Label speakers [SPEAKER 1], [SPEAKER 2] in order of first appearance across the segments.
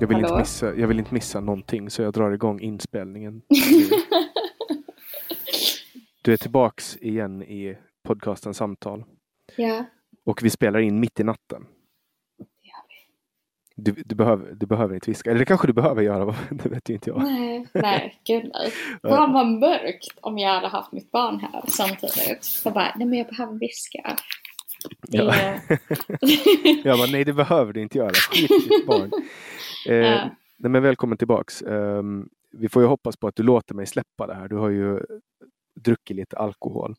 [SPEAKER 1] Jag vill, inte missa, jag vill inte missa någonting så jag drar igång inspelningen. Du är tillbaks igen i podcasten Samtal.
[SPEAKER 2] ja,
[SPEAKER 1] Och vi spelar in mitt i natten. Du, du, behöver, du behöver inte viska. Eller det kanske du behöver göra, det vet ju inte jag.
[SPEAKER 2] nej, nej, gud nej. Fan vad mörkt om jag hade haft mitt barn här samtidigt. Jag bara, nej men jag behöver viska.
[SPEAKER 1] Ja. Jag bara, nej det behöver du inte göra. Skit ditt barn. Eh, nej, men välkommen tillbaks. Ehm, vi får ju hoppas på att du låter mig släppa det här. Du har ju druckit lite alkohol.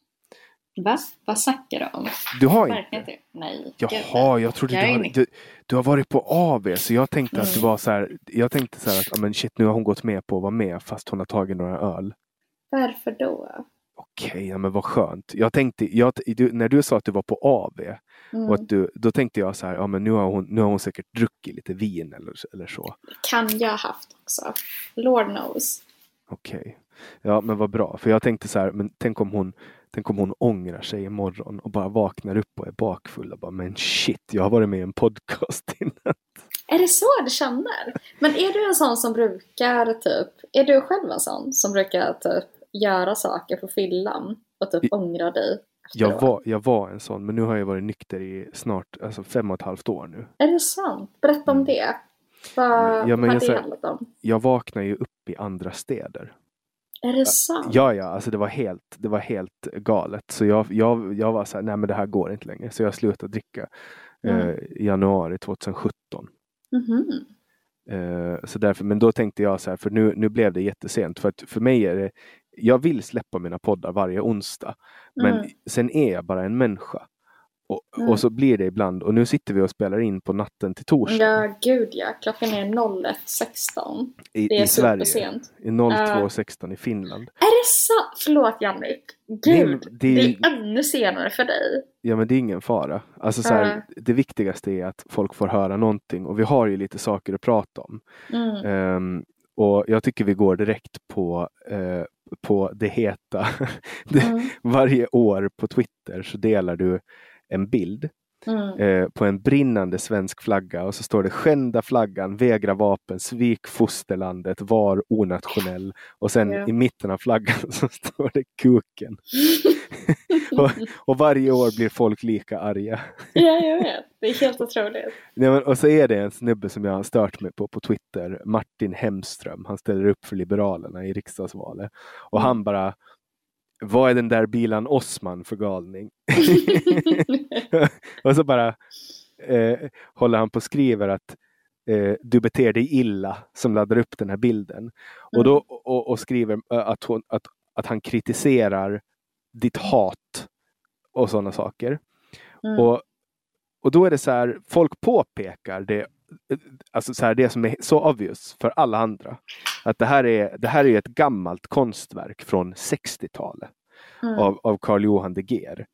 [SPEAKER 2] Va? Vad snackar du om?
[SPEAKER 1] Du har inte?
[SPEAKER 2] inte. Nej.
[SPEAKER 1] Jaha, jag trodde
[SPEAKER 2] Jag
[SPEAKER 1] du, hade, du, du har varit på AV så jag tänkte att det
[SPEAKER 2] Mm.
[SPEAKER 1] var så här. Jag tänkte så här att ah, men shit, nu har hon gått med på att vara med fast hon har tagit några öl.
[SPEAKER 2] Varför då?
[SPEAKER 1] Okej, ja, men vad skönt. Jag tänkte, jag, du, när du sa att du var på AV
[SPEAKER 2] Mm.
[SPEAKER 1] och att du, då tänkte jag så här, ja men nu har hon, nu har hon säkert druckit lite vin eller, eller så.
[SPEAKER 2] Kan jag haft också. Lord knows.
[SPEAKER 1] Okej. Ja men vad bra. För jag tänkte så här, men tänk om hon Tänk om hon ångrar sig imorgon och bara vaknar upp och är bakfull och bara men shit, jag har varit med i en podcast innan.
[SPEAKER 2] Är det så du känner? Men är du en sån som brukar typ, är du själv en sån som brukar typ göra saker på fyllan och typ
[SPEAKER 1] I-
[SPEAKER 2] ångra dig
[SPEAKER 1] Jag var, jag var en sån, men nu har jag varit nykter i snart alltså fem och ett halvt år nu.
[SPEAKER 2] Är det sant? Berätta om det. Vad
[SPEAKER 1] Mm. Ja, men jag
[SPEAKER 2] det handlat om?
[SPEAKER 1] Jag vaknar ju upp i andra städer.
[SPEAKER 2] Är det sant?
[SPEAKER 1] Ja, ja, alltså det var helt, det var helt galet. Så jag, jag, jag var så här, nej men det här går inte längre. Så jag slutade dricka
[SPEAKER 2] Mm.
[SPEAKER 1] eh, januari 2017.
[SPEAKER 2] Mhm.
[SPEAKER 1] Eh, så därför, men då tänkte jag så här, för nu, nu blev det jättesent. För att för mig är det, jag vill släppa mina poddar varje onsdag. Men
[SPEAKER 2] Mm.
[SPEAKER 1] sen är jag bara en människa. Och,
[SPEAKER 2] Mm.
[SPEAKER 1] och så blir det ibland. Och nu sitter vi och spelar in på natten till torsdag
[SPEAKER 2] Ja, gud ja. Klockan är 01.16.
[SPEAKER 1] i,
[SPEAKER 2] Det är
[SPEAKER 1] i Sverige.
[SPEAKER 2] supersent.
[SPEAKER 1] I 02.16 i Finland.
[SPEAKER 2] Är det sant? Förlåt Jannik.
[SPEAKER 1] Det
[SPEAKER 2] Gud,
[SPEAKER 1] det är-
[SPEAKER 2] det är ännu senare för dig.
[SPEAKER 1] Ja men det är ingen fara. Alltså så här,
[SPEAKER 2] Ja.
[SPEAKER 1] Det viktigaste är att folk får höra någonting och vi har ju lite saker att prata om.
[SPEAKER 2] Mm.
[SPEAKER 1] Ehm, och jag tycker vi går direkt på, eh, på det heta.
[SPEAKER 2] Mm.
[SPEAKER 1] Varje år på Twitter så delar du en bild
[SPEAKER 2] Mm.
[SPEAKER 1] eh, på en brinnande svensk flagga och så står det skända flaggan, vägra vapen, svik fosterlandet, var onationell. Och sen
[SPEAKER 2] Ja.
[SPEAKER 1] i mitten av flaggan så står det kuken. och, och varje år blir folk lika arga.
[SPEAKER 2] Ja, jag vet. Det är helt otroligt.
[SPEAKER 1] Nej, men, och så är det en snubbe som jag har stört mig på på Twitter, Martin Hemström. Han ställer upp för Liberalerna i riksdagsvalet. Och han bara, vad är den där bilan Osman för galning? och så bara eh, håller han på och skriver att eh, du beter dig illa som laddar upp den här bilden. Och, då, och, och skriver eh, att, hon, att, att han kritiserar ditt hat och sådana saker.
[SPEAKER 2] Mm.
[SPEAKER 1] Och, och då är det så här, folk påpekar det, alltså så här, det som är så obvious för alla andra. Att det här är, det här är ett gammalt konstverk från 60-talet
[SPEAKER 2] Mm.
[SPEAKER 1] av, av Carl Johan de Geer.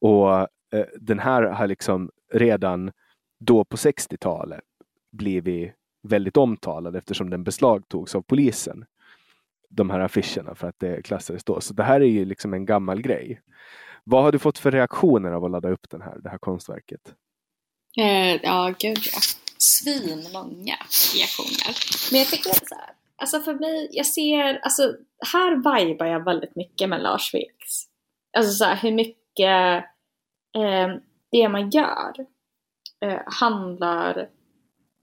[SPEAKER 1] Och eh, den här har liksom redan då på 60-talet blivit väldigt omtalad eftersom den beslagtogs av polisen. de här affischerna för att det klassades då. Så det här är ju liksom en gammal grej. Vad har du fått för reaktioner av att ladda upp den här, det här konstverket?
[SPEAKER 2] Eh, ja, gud ja. Svinmånga reaktioner. Men jag tycker så här, alltså för mig, jag ser, alltså här vibar jag väldigt mycket med Lars Vilks. Alltså så här, hur mycket eh, det man gör eh, handlar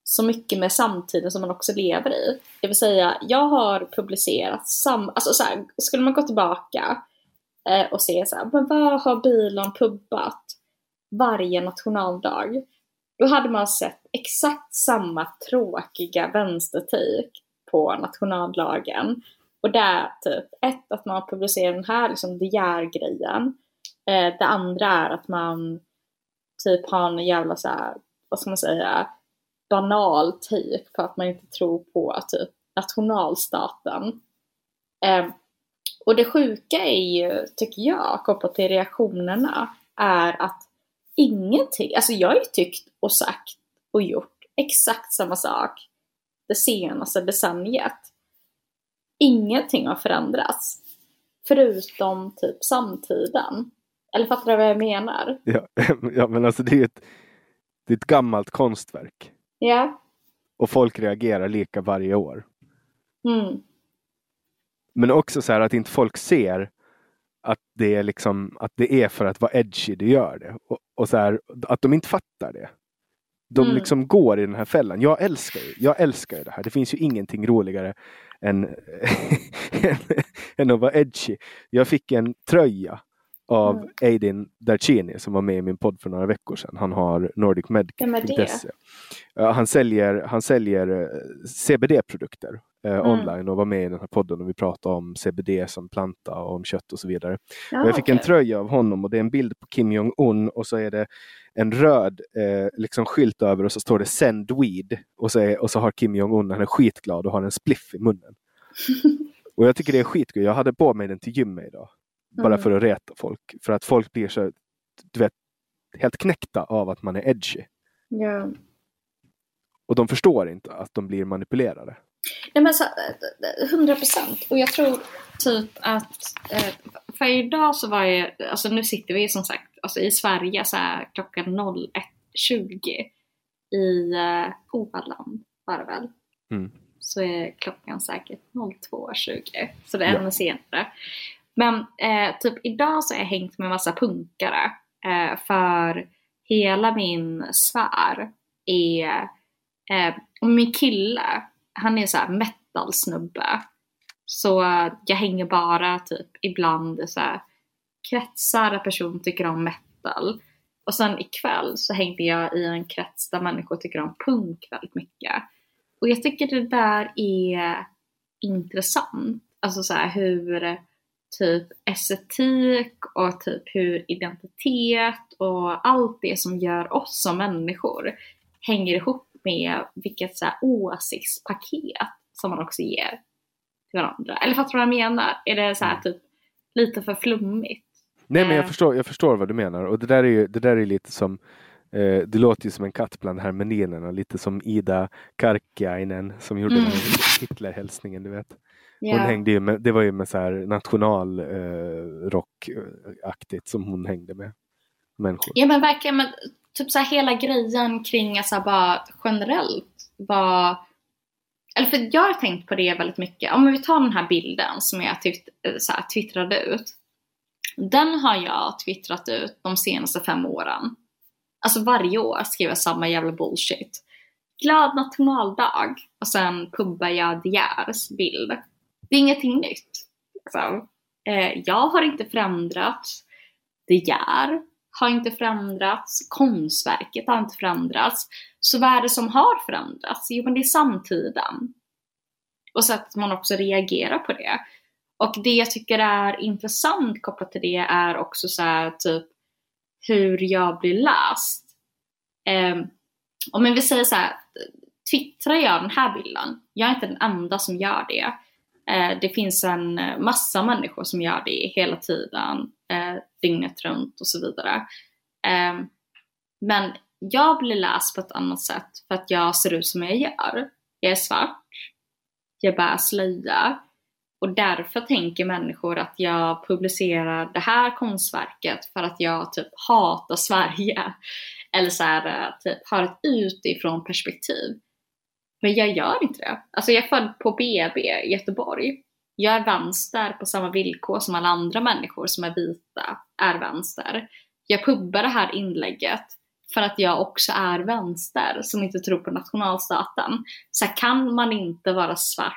[SPEAKER 2] så mycket med samtiden som man också lever i. Det vill säga, jag har publicerat sam... Alltså så här, skulle man gå tillbaka eh, och se så här, men vad har bilen pubbat varje nationaldag? Då hade man sett exakt samma tråkiga vänstertik på nationaldagen. Och där typ, ett att man publicerar den här liksom De grejen eh, Det andra är att man typ har en jävla så här, vad ska man säga, banal take på att man inte tror på typ nationalstaten. Eh, och det sjuka är ju, tycker jag, kopplat till reaktionerna, är att ingenting, alltså jag har ju tyckt och sagt och gjort exakt samma sak det senaste decenniet. Ingenting har förändrats. Förutom typ samtiden. Eller fattar du vad jag menar?
[SPEAKER 1] Ja, ja men alltså det är ett, det är ett gammalt konstverk.
[SPEAKER 2] Ja.
[SPEAKER 1] Och folk reagerar lika varje år.
[SPEAKER 2] Mm.
[SPEAKER 1] Men också så här att inte folk ser att det är liksom att det är för att vara edgy du gör det. Och, och så här, att de inte fattar det. De mm. liksom går i den här fällan. Jag älskar ju, jag älskar det här. Det finns ju ingenting roligare än, än att vara edgy. Jag fick en tröja av mm. Aidin Darcini som var med i min podd för några veckor sedan. Han har nordicmedic.se. Han säljer, han säljer eh, CBD-produkter eh, mm. online och var med i den här podden och vi pratade om CBD som planta och om kött och så vidare. Ja, och jag fick okay. en tröja av honom och det är en bild på Kim Jong-Un och så är det en röd eh, liksom skylt över och så står det Send Weed och så, är, och så har Kim Jong-Un, han är skitglad och har en spliff i munnen. och jag tycker det är skitkul. Jag hade på mig den till gymmet idag. Bara mm. för att reta folk. För att folk blir så, du vet, helt knäckta av att man är edgy.
[SPEAKER 2] Ja.
[SPEAKER 1] Och de förstår inte att de blir manipulerade.
[SPEAKER 2] Nej men så, 100 procent. Och jag tror typ att, eh, för idag så var jag, alltså nu sitter vi som sagt alltså i Sverige så är klockan 01.20 i eh, Åland var det väl.
[SPEAKER 1] Mm.
[SPEAKER 2] Så är klockan säkert 02.20. Så det är ja. ännu senare. Men eh, typ idag så har jag hängt med massa punkare. Eh, för hela min sfär är, eh, och min kille, han är så här metal snubbe. Så jag hänger bara typ ibland i så här kretsar där personer tycker om metal. Och sen ikväll så hängde jag i en krets där människor tycker om punk väldigt mycket. Och jag tycker det där är intressant. Alltså så här hur typ estetik och typ hur identitet och allt det som gör oss som människor hänger ihop med vilket så här åsiktspaket som man också ger till varandra. Eller fattar du vad jag menar? Är det så här typ lite för flummigt?
[SPEAKER 1] Nej men jag eh. förstår, jag förstår vad du menar och det där är ju det där är lite som eh, det låter ju som en katt bland hermelinerna, lite som Ida Karkiainen som gjorde mm. Hitlerhälsningen du vet. Hon yeah. hängde ju med, det var ju med så här nationalrockaktigt eh, som hon hängde med människor.
[SPEAKER 2] Ja men verkligen, men typ så här hela grejen kring alltså bara generellt var eller för jag har tänkt på det väldigt mycket. Om vi tar den här bilden som jag eh, så här, twittrade ut. Den har jag twittrat ut de senaste fem åren. Alltså varje år skriver jag samma jävla bullshit. Glad nationaldag och sen pubbar jag De Geers bild. Det är ingenting nytt. Liksom. Eh, jag har inte förändrats. det gör, har inte förändrats. Konstverket har inte förändrats. Så vad är det som har förändrats? Jo, men det är samtiden. Och så att man också reagerar på det. Och det jag tycker är intressant kopplat till det är också så här, typ hur jag blir läst. Eh, om vi säger så här, twittrar jag den här bilden, jag är inte den enda som gör det. Eh, det finns en eh, massa människor som gör det hela tiden, eh, dygnet runt och så vidare. Eh, men jag blir läst på ett annat sätt för att jag ser ut som jag gör. Jag är svart, jag bär slöja, Och därför tänker människor att jag publicerar det här konstverket för att jag typ hatar Sverige. Eller så här, eh, typ har ett utifrån perspektiv. Men jag gör inte det. Alltså jag är född på BB i Göteborg. Jag är vänster på samma villkor som alla andra människor som är vita är vänster. Jag pubbar det här inlägget för att jag också är vänster som inte tror på nationalstaten. Så här, kan man inte vara svart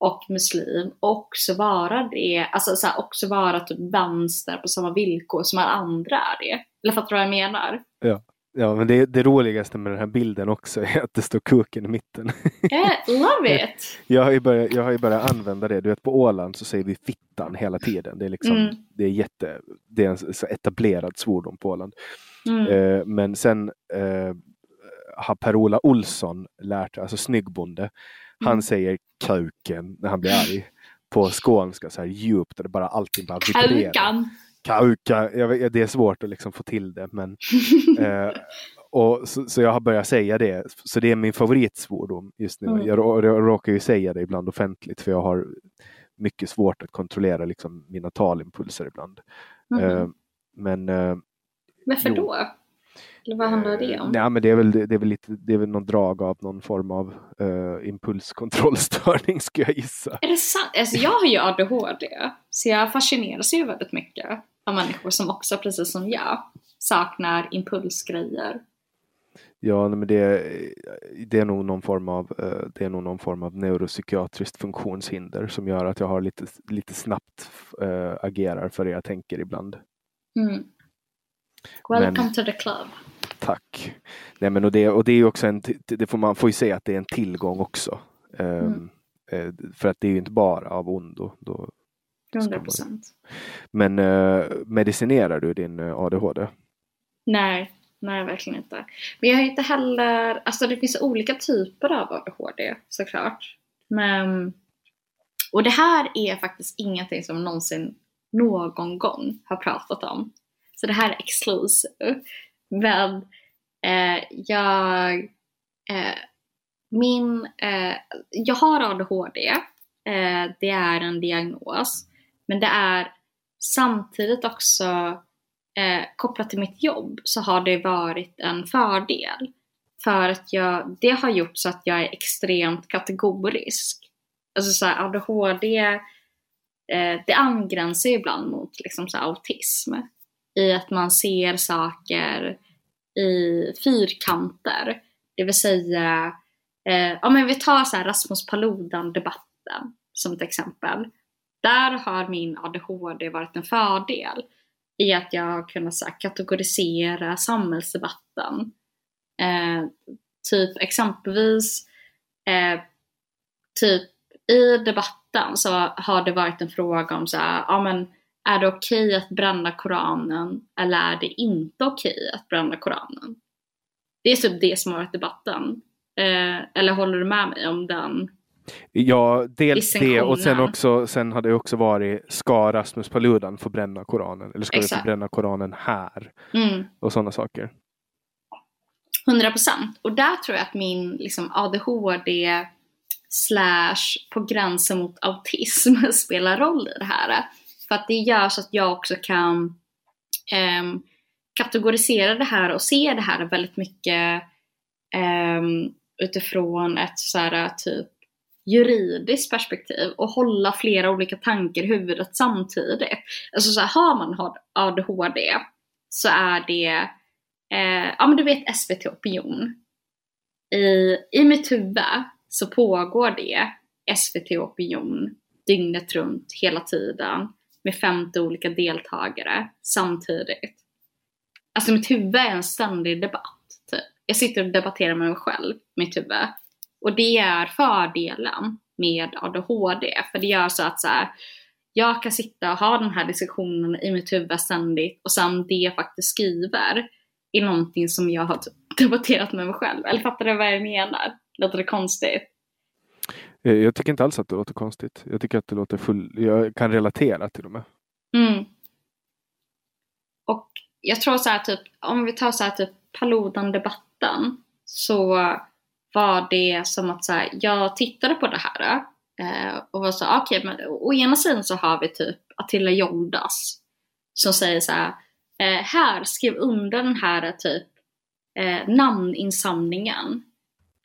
[SPEAKER 2] och muslim och också vara det, alltså så här, också vara typ vänster på samma villkor som alla andra är det. Eller fattar du vad jag menar?
[SPEAKER 1] Ja. Ja, men det, det roligaste med den här bilden också är att det står kuken i mitten.
[SPEAKER 2] Yeah, love it!
[SPEAKER 1] jag, har ju börjat, jag har ju börjat använda det. Du vet på Åland så säger vi fittan hela tiden. Det är liksom, mm. det är jätte, det är en så etablerad svordom på Åland. Mm. Eh, men sen eh, har Per-Ola Olsson lärt, alltså snyggbonde, han mm. säger kuken när han blir arg. På skånska så här djupt och det bara allting bara vibrerar. Kukan! Kauka, jag vet, det är svårt att liksom få till det. Men, eh, och, så, så, jag har börjat säga det. Så det är min favoritsvordom just nu. Mm. Jag, jag råkar ju säga det ibland offentligt för jag har mycket svårt att kontrollera liksom, mina talimpulser ibland. Mm. Eh, men eh,
[SPEAKER 2] Varför då? Eller vad handlar det om?
[SPEAKER 1] Nej, men det, är väl, det, är väl lite, det är väl någon drag av någon form av uh, impulskontrollstörning skulle jag gissa.
[SPEAKER 2] Är det sant? Alltså, jag har ju ADHD, så jag fascineras ju väldigt mycket av människor som också, precis som jag, saknar impulsgrejer.
[SPEAKER 1] Ja, men det, det, är nog någon form av, uh, det är nog någon form av neuropsykiatriskt funktionshinder som gör att jag har lite, lite snabbt uh, agerar för det jag tänker ibland. Mm.
[SPEAKER 2] Welcome men, to the club.
[SPEAKER 1] Tack. Nej, men och, det, och det är också en, det får man får ju säga att det är en tillgång också. Um, mm. För att det är ju inte bara av ondo. Då
[SPEAKER 2] 100 procent.
[SPEAKER 1] Men uh, medicinerar du din eh, ADHD?
[SPEAKER 2] Nej, nej verkligen inte. Men jag har inte heller, alltså det finns olika typer av ADHD såklart. Men, och det här är faktiskt ingenting som någonsin någon gång har pratat om. Så det här är exclusive. Men eh, jag, eh, min, eh, jag har ADHD. Eh, det är en diagnos. Men det är samtidigt också eh, kopplat till mitt jobb så har det varit en fördel. För att jag, det har gjort så att jag är extremt kategorisk. Alltså så här, ADHD, eh, det angränsar ibland mot liksom så autism i att man ser saker i fyrkanter. Det vill säga, eh, ja men vi tar så Rasmus Paludan-debatten som ett exempel. Där har min ADHD varit en fördel i att jag har kunnat så här, kategorisera samhällsdebatten. Eh, typ exempelvis, eh, typ i debatten så har det varit en fråga om så här, ja men är det okej okay att bränna Koranen eller är det inte okej okay att bränna Koranen? Det är typ det som har varit debatten. Eh, eller håller du med mig om den?
[SPEAKER 1] Ja, dels det och sen också sen har det också varit ska Rasmus Paludan få bränna Koranen eller ska Exakt. vi få bränna Koranen här? Mm. Och sådana saker.
[SPEAKER 2] 100 procent. Och där tror jag att min liksom, ADHD slash på gränsen mot autism spelar roll i det här. För att det gör så att jag också kan eh, kategorisera det här och se det här väldigt mycket eh, utifrån ett så här, typ juridiskt perspektiv och hålla flera olika tankar i huvudet samtidigt. Alltså så här, har man ADHD så är det, eh, ja men du vet SVT Opinion. I, I mitt huvud så pågår det SVT Opinion dygnet runt hela tiden med 50 olika deltagare samtidigt. Alltså mitt huvud är en ständig debatt. Typ. Jag sitter och debatterar med mig själv, mitt huvud. Och det är fördelen med ADHD. För det gör så att så här, jag kan sitta och ha den här diskussionen i mitt huvud ständigt och sen det jag faktiskt skriver är någonting som jag har typ debatterat med mig själv. Eller fattar du vad jag menar? Låter det konstigt?
[SPEAKER 1] Eh, jag tycker inte alls att det låter konstigt. Jag tycker att det låter full... Jag kan relatera till och med.
[SPEAKER 2] Mm. Och jag tror så här typ, om vi tar så här typ Paludan-debatten så var det som att så här, jag tittade på det här Eh, och var så, okej, okay, men å ena sidan så har vi typ Attila Joldas som säger så här, eh, här skriv under den här typ eh, namninsamlingen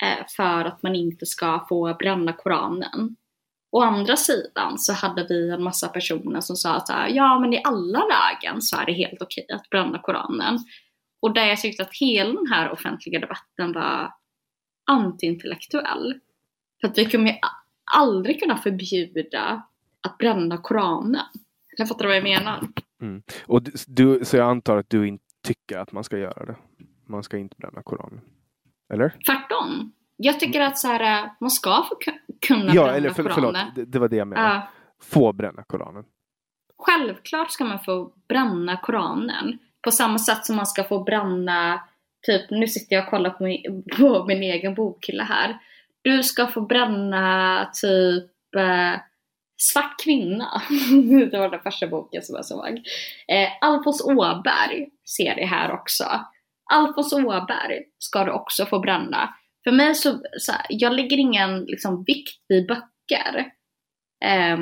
[SPEAKER 2] eh, för att man inte ska få bränna Koranen. Å andra sidan så hade vi en massa personer som sa att ja men i alla lägen så är det helt okej att bränna Koranen. Och där jag tyckte att hela den här offentliga debatten var antiintellektuell. För att vi kommer ju aldrig kunna förbjuda att bränna Koranen. Jag fattar du vad jag menar?
[SPEAKER 1] Mm. Och du, så jag antar att du inte tycker att man ska göra det? Man ska inte bränna Koranen? Eller?
[SPEAKER 2] Tvärtom. Jag tycker att så här, man ska få kunna
[SPEAKER 1] ja,
[SPEAKER 2] bränna
[SPEAKER 1] eller för,
[SPEAKER 2] Koranen.
[SPEAKER 1] Förlåt, det, det var det jag menade. Uh, få bränna Koranen.
[SPEAKER 2] Självklart ska man få bränna Koranen. På samma sätt som man ska få bränna, typ nu sitter jag och kollar på min, på min egen bokhylla här. Du ska få bränna typ eh, Svart kvinna. det var den första boken som jag såg. Eh, Alfons Åberg ser det här också. Alfons Åberg ska du också få bränna. För mig så, så här, jag lägger ingen liksom, vikt vid böcker. Eh,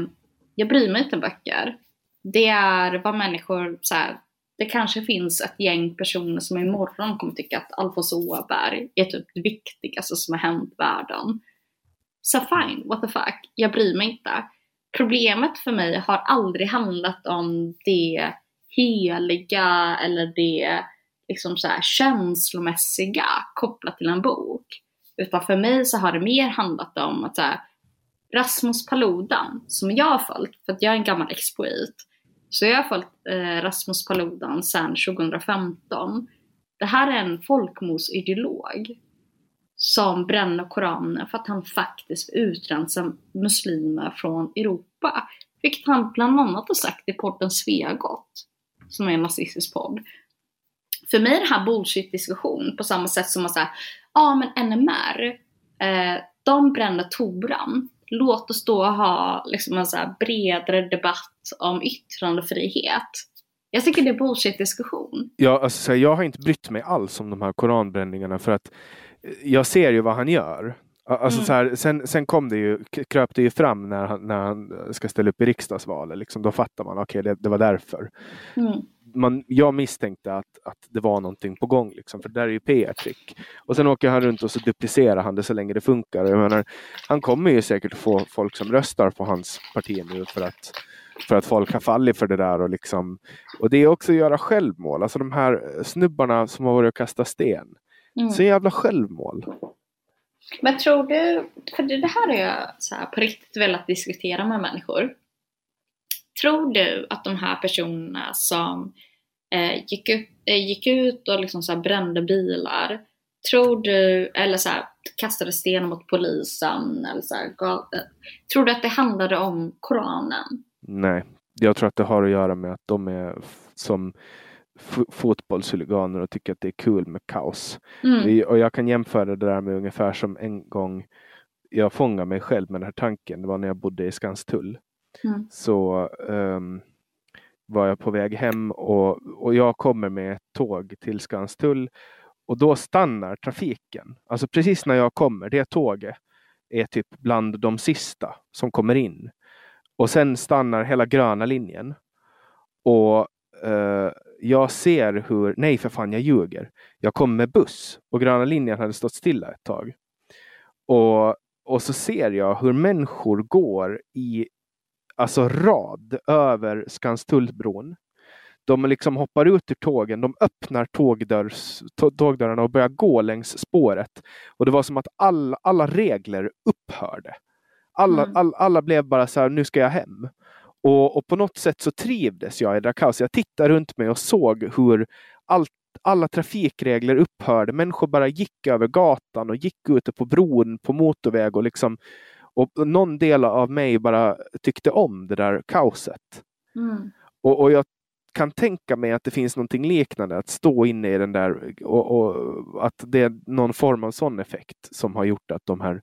[SPEAKER 2] jag bryr mig inte om böcker. Det är vad människor, så här, det kanske finns ett gäng personer som imorgon kommer tycka att Alfons Åberg är typ det viktigaste som har hänt världen. Så fine, what the fuck, jag bryr mig inte. Problemet för mig har aldrig handlat om det heliga eller det liksom så här känslomässiga kopplat till en bok. Utan för mig så har det mer handlat om att så här, Rasmus Paludan, som jag har följt, för att jag är en gammal expoit, så jag har följt eh, Rasmus Paludan sedan 2015. Det här är en folkmordsideolog som bränner Koranen för att han faktiskt utrensar muslimer från Europa. Vilket han bland annat har sagt i podden Svegot, som är en nazistisk podd. För mig är det här bullshit-diskussion på samma sätt som man säger, ja ah, men NMR, eh, de bränner Toran. Låt oss då ha liksom en så bredare debatt om yttrandefrihet. Jag tycker det är bullshit-diskussion.
[SPEAKER 1] Ja, alltså, jag har inte brytt mig alls om de här koranbränningarna för att jag ser ju vad han gör. Alltså mm. så här, sen, sen kom det ju, kröp det ju fram när han, när han ska ställa upp i riksdagsvalet. Liksom, då fattar man, okej okay, det, det, var därför. Mm. Man, jag misstänkte att, att det var någonting på gång, liksom, för det där är ju PR-trick. Och sen åker han runt och så duplicerar han det så länge det funkar. Jag menar, han kommer ju säkert få folk som röstar på hans parti nu för att för att folk har fallit för det där. Och, liksom, och det är också att göra självmål. Alltså de här snubbarna som har varit och kastat sten. Mm. Så jävla självmål.
[SPEAKER 2] Men tror du, för det här har jag så här på riktigt velat diskutera med människor. Tror du att de här personerna som eh, gick, ut, eh, gick ut och liksom så brände bilar, tror du, eller så här, kastade sten mot polisen, eller så här, tror du att det handlade om Koranen?
[SPEAKER 1] Nej, jag tror att det har att göra med att de är som fotbollshuliganer och tycker att det är kul med kaos. Mm. Och jag kan jämföra det där med ungefär som en gång jag fångade mig själv med den här tanken. Det var när jag bodde i Skanstull. Mm. Så um, var jag på väg hem och, och jag kommer med ett tåg till Skanstull och då stannar trafiken. Alltså precis när jag kommer, det tåget är typ bland de sista som kommer in. Och sen stannar hela gröna linjen. Och uh, jag ser hur, nej för fan jag ljuger. Jag kom med buss och gröna linjen hade stått stilla ett tag. Och, och så ser jag hur människor går i alltså rad över Skanstullbron. De liksom hoppar ut ur tågen, de öppnar tågdörrs, tågdörrarna och börjar gå längs spåret. Och det var som att all, alla regler upphörde. Alla, mm. all, alla blev bara så här, nu ska jag hem. Och, och, på något sätt så trivdes jag i kaoset. Jag tittade runt mig och såg hur allt, alla trafikregler upphörde. Människor bara gick över gatan och gick ute på bron på motorväg och liksom och någon del av mig bara tyckte om det där kaoset. Mm. Och, och, jag kan tänka mig att det finns någonting liknande, att stå inne i den där och, och, att det är någon form av sån effekt som har gjort att de här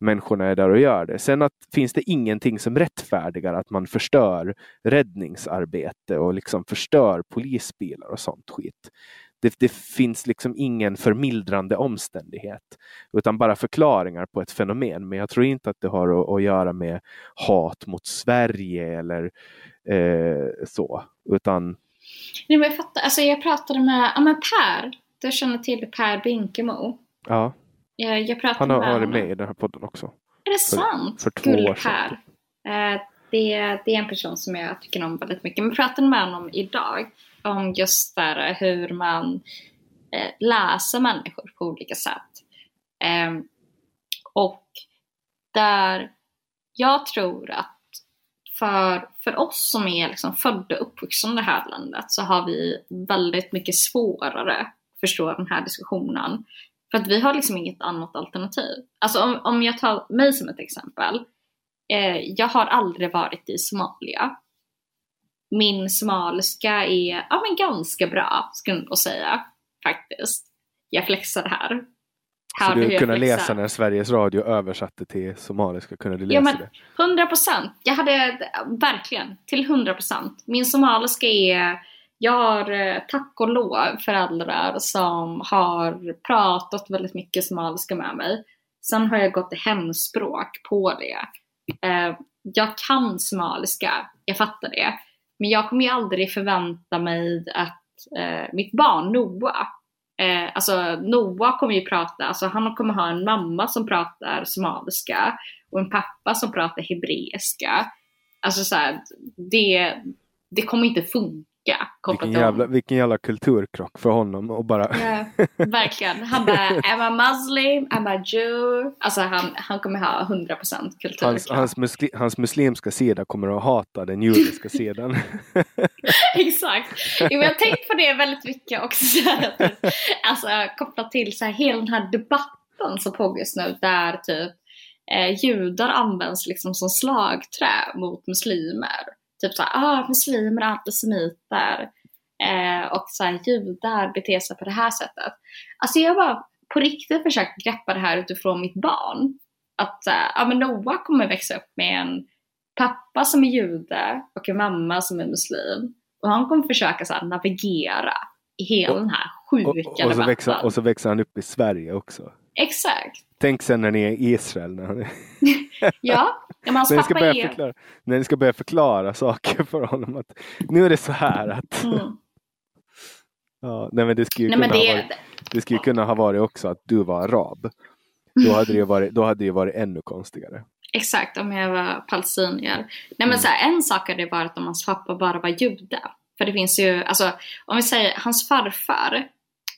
[SPEAKER 1] människorna är där och gör det. Sen att, finns det ingenting som rättfärdigar att man förstör räddningsarbete och liksom förstör polisbilar och sånt skit. Det, det finns liksom ingen förmildrande omständighet utan bara förklaringar på ett fenomen. Men jag tror inte att det har att, att göra med hat mot Sverige eller eh, så. Utan...
[SPEAKER 2] Nej, men jag fattar. Alltså, jag pratade med ja, men Per. Du känner till Per Binkemo?
[SPEAKER 1] Ja.
[SPEAKER 2] Jag, jag pratade
[SPEAKER 1] Han har
[SPEAKER 2] med
[SPEAKER 1] varit
[SPEAKER 2] honom.
[SPEAKER 1] med i den här podden också.
[SPEAKER 2] Är det sant?
[SPEAKER 1] för två år
[SPEAKER 2] Gull-Per.
[SPEAKER 1] sedan.
[SPEAKER 2] Eh, det, det är en person som jag tycker om väldigt mycket. Men jag pratade med honom idag om just där hur man eh, läser människor på olika sätt. Eh, och där jag tror att för, för oss som är liksom födda och uppvuxna i det här landet så har vi väldigt mycket svårare att förstå den här diskussionen. För att vi har liksom inget annat alternativ. Alltså om, om jag tar mig som ett exempel. Eh, jag har aldrig varit i Somalia. Min somaliska är ja, men ganska bra, skulle jag nog säga. Faktiskt. Jag flexar här.
[SPEAKER 1] Så
[SPEAKER 2] Hörde hur
[SPEAKER 1] du kunde läsa när Sveriges Radio översatte till somaliska, kunde du läsa
[SPEAKER 2] Ja men
[SPEAKER 1] det?
[SPEAKER 2] 100 procent. Jag hade verkligen till 100 procent. Min somaliska är, jag har eh, tack och lov föräldrar som har pratat väldigt mycket somaliska med mig. Sen har jag gått hemspråk på det. Eh, jag kan somaliska, jag fattar det. Men jag kommer ju aldrig förvänta mig att eh, mitt barn Noah Eh, alltså Noah kommer ju prata, alltså han kommer ha en mamma som pratar somaliska och en pappa som pratar hebreiska. Alltså så här, det, det kommer inte funka kopplat
[SPEAKER 1] Vilken jävla, vilken jävla kulturkrock för honom och bara
[SPEAKER 2] Ja, verkligen. Han bara, I'm a muslim, I'm a jew. Alltså han, han kommer ha 100% kulturkrock.
[SPEAKER 1] hans, hans, musli, hans muslimska sida kommer att hata den judiska sidan.
[SPEAKER 2] Exakt. Jo, jag har tänkt på det väldigt mycket också. Alltså kopplat till så här, hela den här debatten som pågår just nu där typ eh, judar används liksom som slagträ mot muslimer. Typ såhär, ah, muslimer är antisemiter. Eh, och så här, judar beter sig på det här sättet. Alltså jag bara på riktigt försökt greppa det här utifrån mitt barn. Att så här, ja, men Noah kommer växa upp med en pappa som är jude och en mamma som är muslim. Och han kommer försöka så här, navigera i hela
[SPEAKER 1] Och-
[SPEAKER 2] den här
[SPEAKER 1] och,
[SPEAKER 2] sjuka
[SPEAKER 1] och, så växer, och så växer han upp i Sverige också.
[SPEAKER 2] Exakt.
[SPEAKER 1] Tänk sen när ni är i Israel. När, är,
[SPEAKER 2] Ja, men hans
[SPEAKER 1] när, ni ska
[SPEAKER 2] pappa
[SPEAKER 1] börja
[SPEAKER 2] är...
[SPEAKER 1] förklara, när ni ska börja förklara saker för honom. Att nu är det så här att...
[SPEAKER 2] Mm.
[SPEAKER 1] Ja, nej men det skulle ju
[SPEAKER 2] Nej
[SPEAKER 1] kunna ha
[SPEAKER 2] det,
[SPEAKER 1] varit, det skulle kunna ha varit också att du var arab. Då hade det ju varit, då hade det varit ännu konstigare.
[SPEAKER 2] Exakt, om jag var palestinier. Nej men
[SPEAKER 1] Mm.
[SPEAKER 2] så här, en sak hade varit om hans pappa bara var jude. För det finns ju, alltså om vi säger hans farfar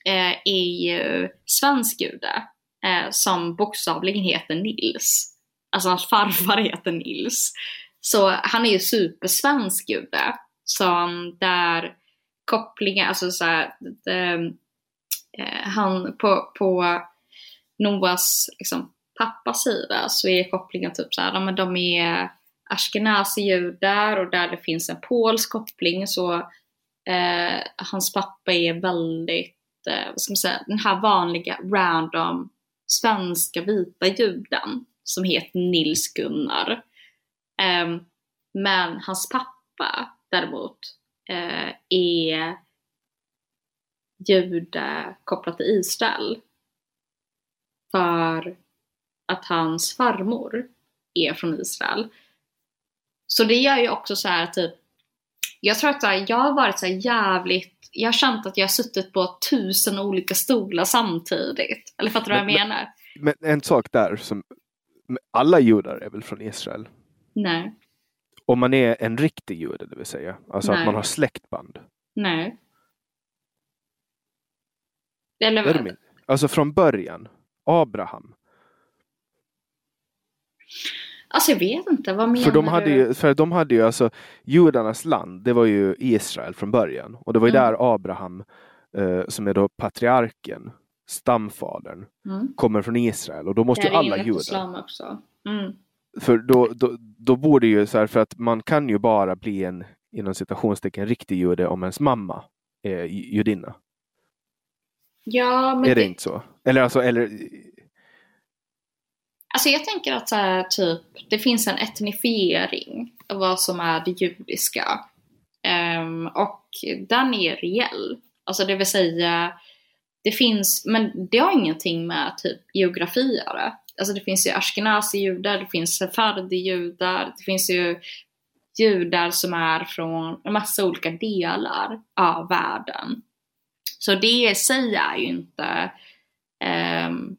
[SPEAKER 2] eh, är ju svensk jude eh, som bokstavligen heter Nils. Alltså hans farfar heter Nils. Så han är ju supersvensk jude. Som där kopplingen, alltså så här, det, eh, han på, på Noas liksom, pappas sida så är kopplingen typ så här, ja, men de är ashkenazi-judar och där det finns en polsk koppling så eh, hans pappa är väldigt, eh, vad ska man säga, den här vanliga random svenska vita juden som heter Nils Gunnar. Um, men hans pappa däremot uh, är jude kopplat till Israel. För att hans farmor är från Israel. Så det gör ju också så här typ jag tror att här, jag har varit så jävligt, jag har känt att jag har suttit på tusen olika stolar samtidigt. Eller fattar du vad jag
[SPEAKER 1] Men-
[SPEAKER 2] menar?
[SPEAKER 1] Men en sak där som alla judar är väl från Israel?
[SPEAKER 2] Nej,
[SPEAKER 1] Om man är en riktig jude, det vill säga. Alltså
[SPEAKER 2] Nej.
[SPEAKER 1] att man har släktband.
[SPEAKER 2] nej. Eller
[SPEAKER 1] med? Alltså från början. Abraham.
[SPEAKER 2] Alltså jag vet inte, vad menar
[SPEAKER 1] För de hade
[SPEAKER 2] du?
[SPEAKER 1] ju, för de hade ju alltså judarnas land, det var ju Israel från början. Och det var ju
[SPEAKER 2] Mm.
[SPEAKER 1] där Abraham, eh, som är då patriarken, stamfadern,
[SPEAKER 2] Mm.
[SPEAKER 1] kommer från Israel. Och då måste ju alla judar.
[SPEAKER 2] Mm.
[SPEAKER 1] För då, då, då borde ju så här, för att man kan ju bara bli en, inom citationstecken, riktig jude om ens mamma är ju- judinna.
[SPEAKER 2] Ja, men
[SPEAKER 1] är det
[SPEAKER 2] det,
[SPEAKER 1] inte så? Eller alltså, eller
[SPEAKER 2] Alltså jag tänker att så här, typ, det finns en etnifiering av vad som är det judiska. Um, och den är reell. Alltså det vill säga, det finns, men det har ingenting med typ geografi att göra. Alltså det finns ju ashkenazi-judar, det finns sefardi-judar, det finns ju judar som är från en massa olika delar av världen. Så det i sig är ju inte, um,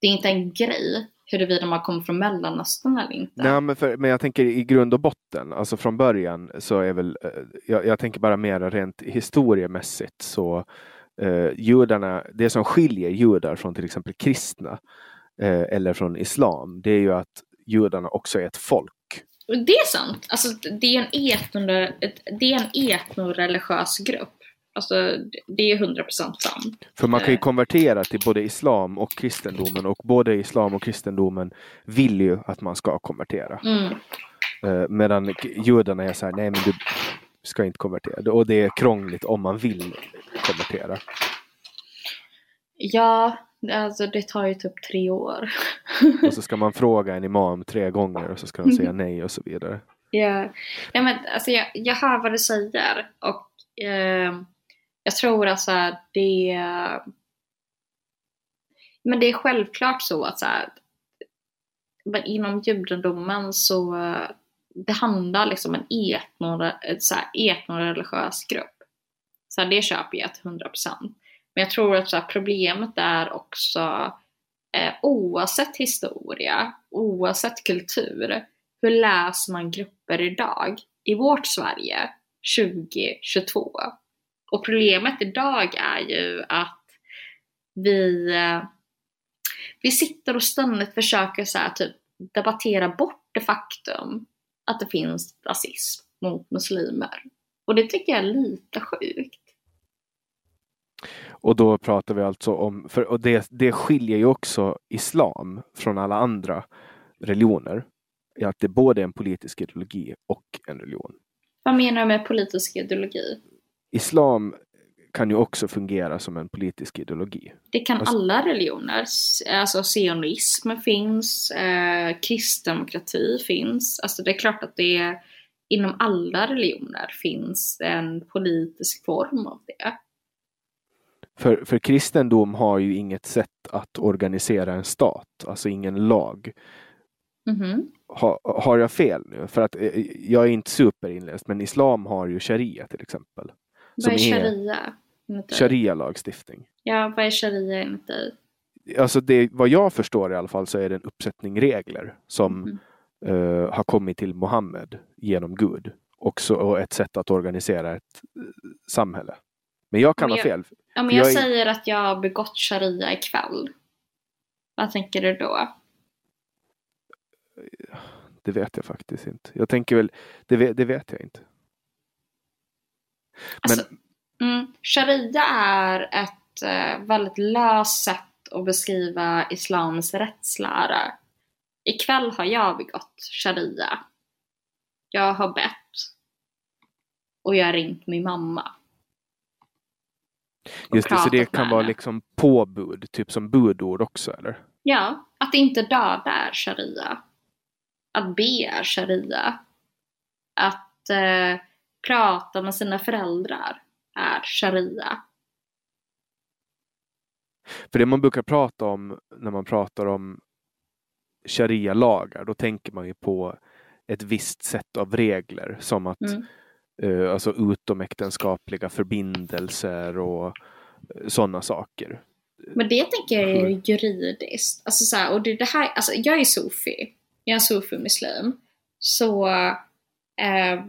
[SPEAKER 2] det är inte en grej huruvida man kommer från Mellanöstern eller inte.
[SPEAKER 1] Nej, men, för, men jag tänker i grund och botten, alltså från början så är väl, eh, jag, jag tänker bara mer rent historiemässigt så eh, judarna, det som skiljer judar från till exempel kristna eh, eller från islam, det är ju att judarna också är ett folk.
[SPEAKER 2] Det är sant. Alltså, det är en, etno, det är en etnoreligiös grupp. Alltså, det är 100% sant.
[SPEAKER 1] För man kan ju
[SPEAKER 2] Eh,
[SPEAKER 1] konvertera till både islam och kristendomen och både islam och kristendomen vill ju att man ska konvertera.
[SPEAKER 2] Mm.
[SPEAKER 1] Eh, medan judarna är så här, nej men du ska inte konvertera. Och det är krångligt om man vill konvertera.
[SPEAKER 2] Ja, alltså det tar ju typ tre år.
[SPEAKER 1] Och så ska man fråga en imam tre gånger och så ska de säga nej och så vidare.
[SPEAKER 2] Ja, ja men alltså jag, jag hör vad du säger och eh, jag tror alltså det men det är självklart så att så här, men inom judendomen så behandlar det handlar liksom en etno, så här, etnoreligiös grupp. Så här, det köper jag till 100%. Men jag tror att så här, problemet är också eh, oavsett historia, oavsett kultur, hur läser man grupper idag i vårt Sverige 2022? Och problemet idag är ju att vi, eh, vi sitter och ständigt försöker så här, typ, debattera bort det faktum att det finns rasism mot muslimer. Och det tycker jag är lite sjukt.
[SPEAKER 1] Och då pratar vi alltså om, för, och det, det skiljer ju också islam från alla andra religioner. Att det både är en politisk ideologi och en religion.
[SPEAKER 2] Vad menar du med politisk ideologi?
[SPEAKER 1] Islam kan ju också fungera som en politisk ideologi.
[SPEAKER 2] Det kan
[SPEAKER 1] Alltså-
[SPEAKER 2] alla religioner. Alltså sionism finns, eh, kristdemokrati finns. Alltså det är klart att det är, inom alla religioner finns en politisk form av det.
[SPEAKER 1] För, för kristendom har ju inget sätt att organisera en stat, alltså ingen lag.
[SPEAKER 2] Mhm.
[SPEAKER 1] Ha, har jag fel nu? För att eh, jag är inte superinläst, men islam har ju sharia till exempel.
[SPEAKER 2] Vad är sharia?
[SPEAKER 1] Sharia-lagstiftning.
[SPEAKER 2] Ja, vad är sharia enligt dig?
[SPEAKER 1] Alltså det, vad jag förstår i alla fall så är det en uppsättning regler som
[SPEAKER 2] Mhm.
[SPEAKER 1] eh, har kommit till Mohammed genom Gud. Också och ett sätt att organisera ett eh, samhälle. Men jag kan
[SPEAKER 2] Men
[SPEAKER 1] ha
[SPEAKER 2] jag-
[SPEAKER 1] fel.
[SPEAKER 2] Ja, men jag,
[SPEAKER 1] jag är-
[SPEAKER 2] säger att jag har begått sharia ikväll. Vad tänker du då?
[SPEAKER 1] Det vet jag faktiskt inte. Jag tänker väl, det vet, det vet jag inte.
[SPEAKER 2] Alltså, mm, sharia är ett eh, väldigt löst sätt att beskriva islams rättslära. Ikväll har jag begått sharia. Jag har bett. Och jag har ringt min mamma.
[SPEAKER 1] Just det, så det kan vara
[SPEAKER 2] henne.
[SPEAKER 1] liksom påbud, typ som budord också eller?
[SPEAKER 2] Ja, att inte döda är sharia. Att be är sharia. Att eh, prata med sina föräldrar är sharia.
[SPEAKER 1] För det man brukar prata om när man pratar om sharia-lagar, då tänker man ju på ett visst sätt av regler som att
[SPEAKER 2] Mm.
[SPEAKER 1] eh, alltså utomäktenskapliga förbindelser och sådana saker.
[SPEAKER 2] Men det tänker jag är juridiskt. Alltså så här, och det, det här, alltså jag är sufi. Jag är en sufi-muslim. Så eh,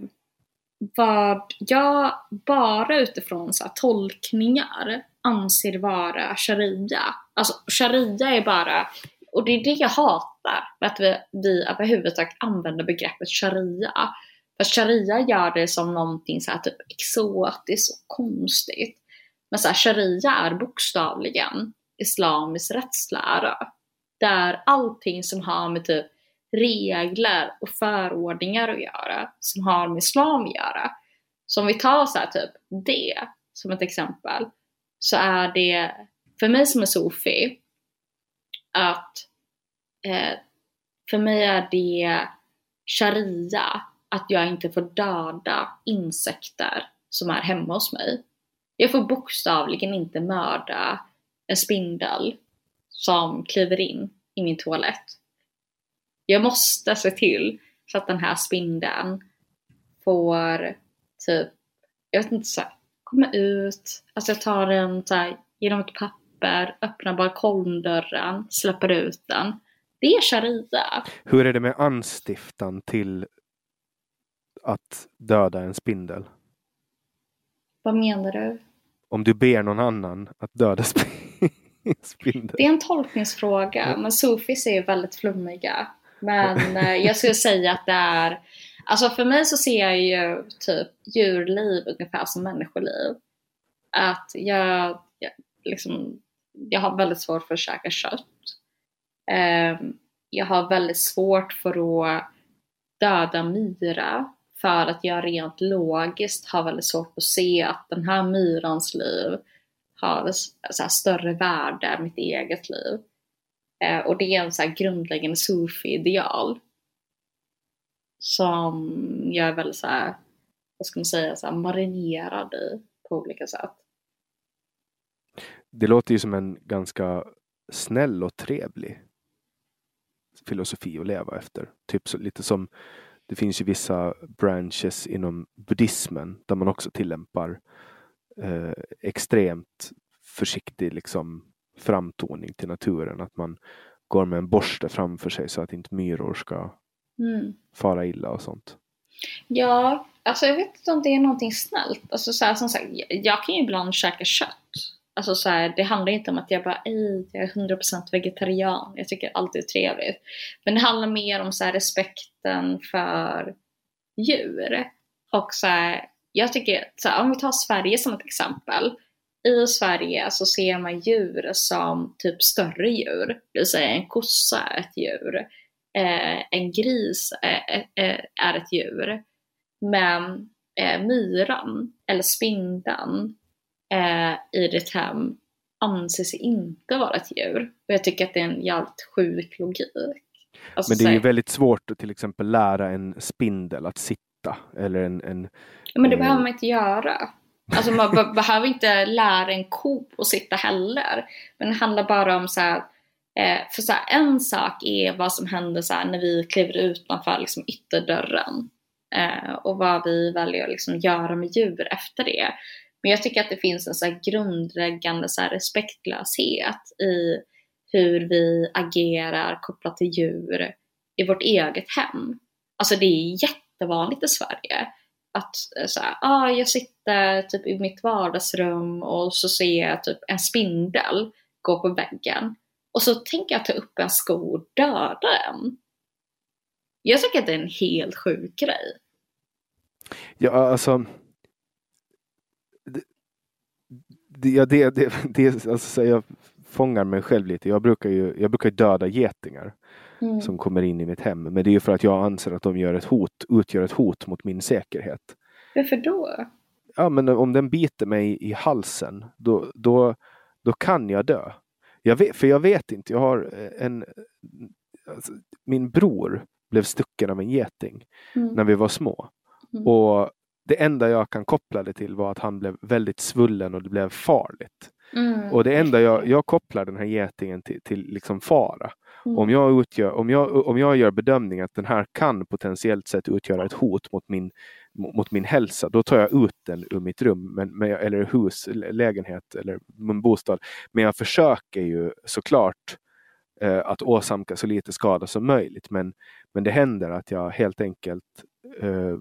[SPEAKER 2] vad jag bara utifrån så här, tolkningar anser vara sharia. Alltså sharia är bara, och det är det jag hatar, med att vi, vi överhuvudtaget använder begreppet sharia. För sharia gör det som någonting så här, typ exotiskt och konstigt. Men så här, sharia är bokstavligen islamisk rättslära. Där allting som har med typ regler och förordningar att göra, som har med islam att göra. Så om vi tar så här typ det som ett exempel, så är det för mig som är sofi att eh, för mig är det sharia att jag inte får döda insekter som är hemma hos mig. Jag får bokstavligen inte mörda en spindel som kliver in i min toalett. Jag måste se till så att den här spindeln får typ, jag vet inte, så här, komma ut. Alltså jag tar den så här, genom ett papper, öppnar balkongdörren, släpper ut den. Det är sharia.
[SPEAKER 1] Hur är det med anstiftan till att döda en spindel?
[SPEAKER 2] Vad menar du?
[SPEAKER 1] Om du ber någon annan att döda spindel?
[SPEAKER 2] Det är en tolkningsfråga, men sufis är ju väldigt flummiga. Men eh, jag skulle säga att det är, alltså för mig så ser jag ju typ djurliv ungefär som människoliv. Att jag, jag liksom, jag har väldigt svårt för att käka kött. Um, jag har väldigt svårt för att döda myra för att jag rent logiskt har väldigt svårt att se att den här myrans liv har så större värde än mitt eget liv. Eh, och det är en så grundläggande sufi-ideal. Som jag är väldigt så här, vad ska man säga, så marinerad i på olika sätt.
[SPEAKER 1] Det låter ju som en ganska snäll och trevlig filosofi att leva efter. Typ så, lite som det finns ju vissa branches inom buddhismen där man också tillämpar eh, extremt försiktig liksom, framtoning till naturen. Att man går med en borste framför sig så att inte myror ska mm. fara illa och sånt.
[SPEAKER 2] Ja, alltså jag vet inte om det är någonting snällt. Alltså så här, som sagt, jag kan ju ibland käka kött. Alltså så här, det handlar inte om att jag bara Ej, jag är 100% vegetarian. Jag tycker allt är trevligt. Men det handlar mer om så här, respekten för djur. Och så här, jag tycker, så här, om vi tar Sverige som ett exempel. I Sverige så ser man djur som typ större djur. Det vill säga en kossa är ett djur. Eh, en gris är, ett djur. Men eh, myran eller spindeln eh, i ditt hem anses inte vara ett djur. Och jag tycker att det är en jävligt sjuk logik.
[SPEAKER 1] Alltså, men det är ju väldigt svårt att till exempel lära en spindel att sitta. Eller en, en
[SPEAKER 2] ja, men det eh... behöver man inte göra. Alltså man behöver inte lära en ko att sitta heller. Men det handlar bara om så här, eh, för så här, en sak är vad som händer så här, när vi kliver utanför liksom, ytterdörren. Eh, och vad vi väljer att liksom, göra med djur efter det. Men jag tycker att det finns en så grundläggande så respektlöshet i hur vi agerar kopplat till djur i vårt eget hem. Alltså det är jättevanligt i Sverige att eh, så här, ah, jag sitter typ i mitt vardagsrum och så ser jag typ en spindel gå på väggen och så tänker jag ta upp en sko och döda den. Jag tycker att det är en helt sjuk grej.
[SPEAKER 1] Ja, alltså det, ja, det, det, det, alltså, jag fångar mig själv lite. Jag brukar ju jag brukar döda getingar mm. som kommer in i mitt hem. Men det är ju för att jag anser att de gör ett hot, utgör ett hot mot min säkerhet.
[SPEAKER 2] Varför då?
[SPEAKER 1] Ja, men om den biter mig i halsen, då, då, då kan jag dö. Jag vet, för jag vet inte, jag har en... Alltså, min bror blev stucken av en geting mm. när vi var små. Mm. Och det enda jag kan koppla det till var att han blev väldigt svullen och det blev farligt. Mm. Och det enda jag, jag kopplar den här getingen till, till liksom fara. Mm. Om, jag utgör, om, jag, om jag gör bedömningen att den här kan potentiellt sett utgöra ett hot mot min, mot min hälsa, då tar jag ut den ur mitt rum, men, men, eller hus, lägenhet eller min bostad. Men jag försöker ju såklart eh, att åsamka så lite skada som möjligt. Men, men det händer att jag helt enkelt eh,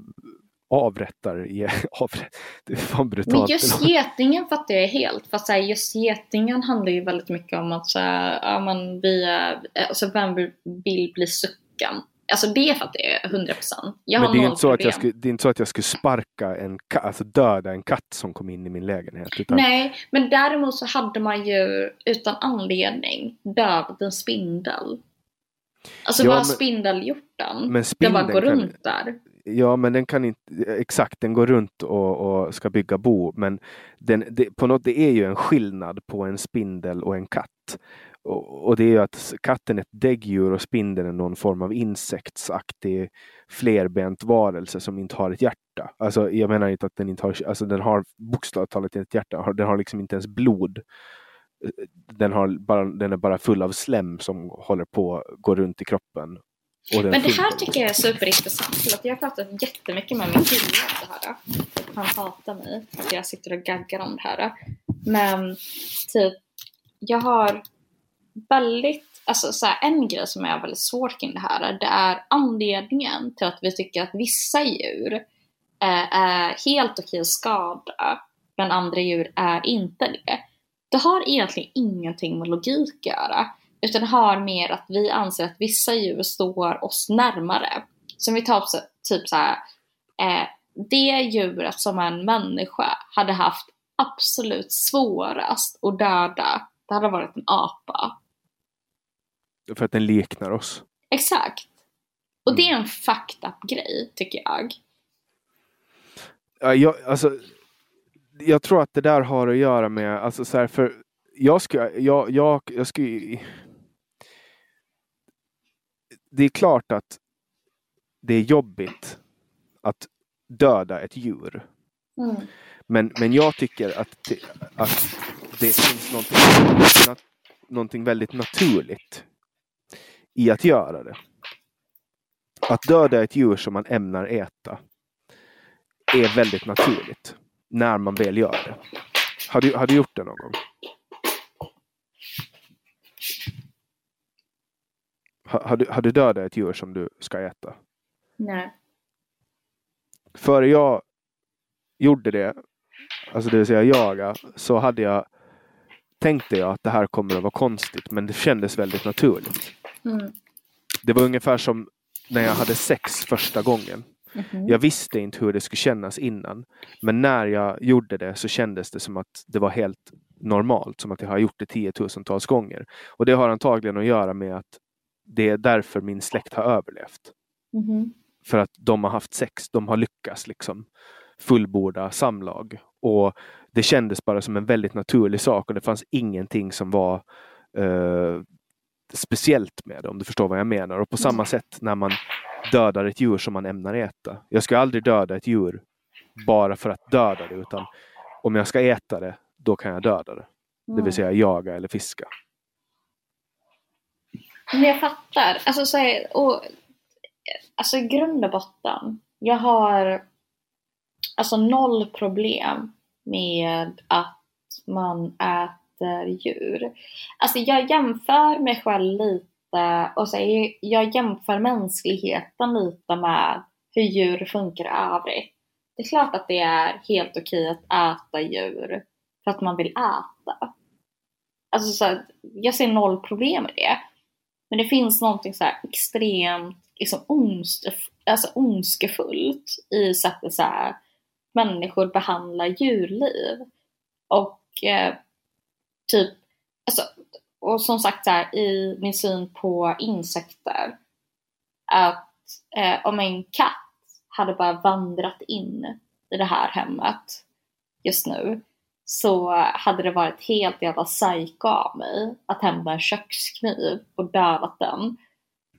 [SPEAKER 1] avrättar. avrätt, det är fan brutalt.
[SPEAKER 2] Men just getingen fattar jag helt. För så här, just getingen handlar ju väldigt mycket om att så här, ja, man via, alltså vem vill bli sucken? Alltså det fattar jag 100 procent.
[SPEAKER 1] Men det är, inte så att jag skulle, det är inte så att jag skulle sparka en katt, alltså döda en katt som kom in i min lägenhet.
[SPEAKER 2] Utan... Nej, men däremot så hade man ju utan anledning dödat en spindel. Alltså ja, vad har spindel gjort den? Den bara går kan... runt där.
[SPEAKER 1] Ja, men den kan inte, eh, exakt, den går runt och, och ska bygga bo, men den, det, på något, det är ju en skillnad på en spindel och en katt. Och, och det är ju att katten är ett däggdjur och spindeln är någon form av insektsaktig flerbent varelse som inte har ett hjärta. Alltså jag menar inte att den inte har, alltså den har bokstavligt talat ett hjärta, den har liksom inte ens blod. Eh, den, har bara, den är bara full av slem som håller på att gå runt i kroppen.
[SPEAKER 2] Men det här tycker jag är superintressant. För att jag har pratat jättemycket med min kille om det här. Han hatar mig att jag sitter och gaggar om det här. Men typ, jag har väldigt, alltså så här, en grej som är väldigt svårt kring det här, det är anledningen till att vi tycker att vissa djur eh, är helt okej att skada, men andra djur är inte det. Det har egentligen ingenting med logik att göra, utan har mer att vi anser att vissa djur står oss närmare. Som vi tar typ så här, eh, det djuret som en människa hade haft absolut svårast att döda, det hade varit en apa.
[SPEAKER 1] För att den liknar oss.
[SPEAKER 2] Exakt. Och det är en fucked up grej, tycker jag.
[SPEAKER 1] Ja, jag, alltså, jag tror att det där har att göra med, alltså så här, för jag skulle, jag, jag, jag skulle det är klart att det är jobbigt att döda ett djur.
[SPEAKER 2] Mm.
[SPEAKER 1] Men, men jag tycker att det, att det finns någonting, någonting väldigt naturligt i att göra det. Att döda ett djur som man ämnar äta är väldigt naturligt när man väl gör det. Har du, har du gjort det någon gång? Har, du, har du dödat ett djur som du ska äta?
[SPEAKER 2] Nej.
[SPEAKER 1] Före jag gjorde det, alltså det vill säga jaga, så hade jag tänkte jag att det här kommer att vara konstigt, men det kändes väldigt naturligt.
[SPEAKER 2] Mm.
[SPEAKER 1] Det var ungefär som när jag hade sex första gången.
[SPEAKER 2] Mhm.
[SPEAKER 1] Jag visste inte hur det skulle kännas innan. Men när jag gjorde det så kändes det som att det var helt normalt. Som att jag har gjort det tiotusentals gånger. Och det har antagligen att göra med att det är därför min släkt har överlevt.
[SPEAKER 2] Mhm.
[SPEAKER 1] För att de har haft sex, de har lyckats liksom fullborda samlag. Och det kändes bara som en väldigt naturlig sak och det fanns ingenting som var eh, speciellt med det, om du förstår vad jag menar. Och på samma sätt när man dödar ett djur som man ämnar äta. Jag ska aldrig döda ett djur bara för att döda det, utan om jag ska äta det, då kan jag döda det. Det
[SPEAKER 2] Mm.
[SPEAKER 1] vill säga jaga eller fiska.
[SPEAKER 2] Men jag fattar. Alltså, så här, och, alltså i grund och botten. Jag har alltså noll problem med att man äter djur. Alltså jag jämför mig själv lite och så här, jag jämför mänskligheten lite med hur djur funkar i övrigt. Det är klart att det är helt okej att äta djur för att man vill äta. Alltså så här, jag ser noll problem med det. Men det finns någonting så här extremt liksom onske, alltså ondskefullt i sättet så här, människor behandlar djurliv. Och eh, typ, alltså, och som sagt så här, i min syn på insekter. Att eh, om en katt hade bara vandrat in i det här hemmet just nu så hade det varit helt jävla psyko av mig att hämta en kökskniv och dödat den.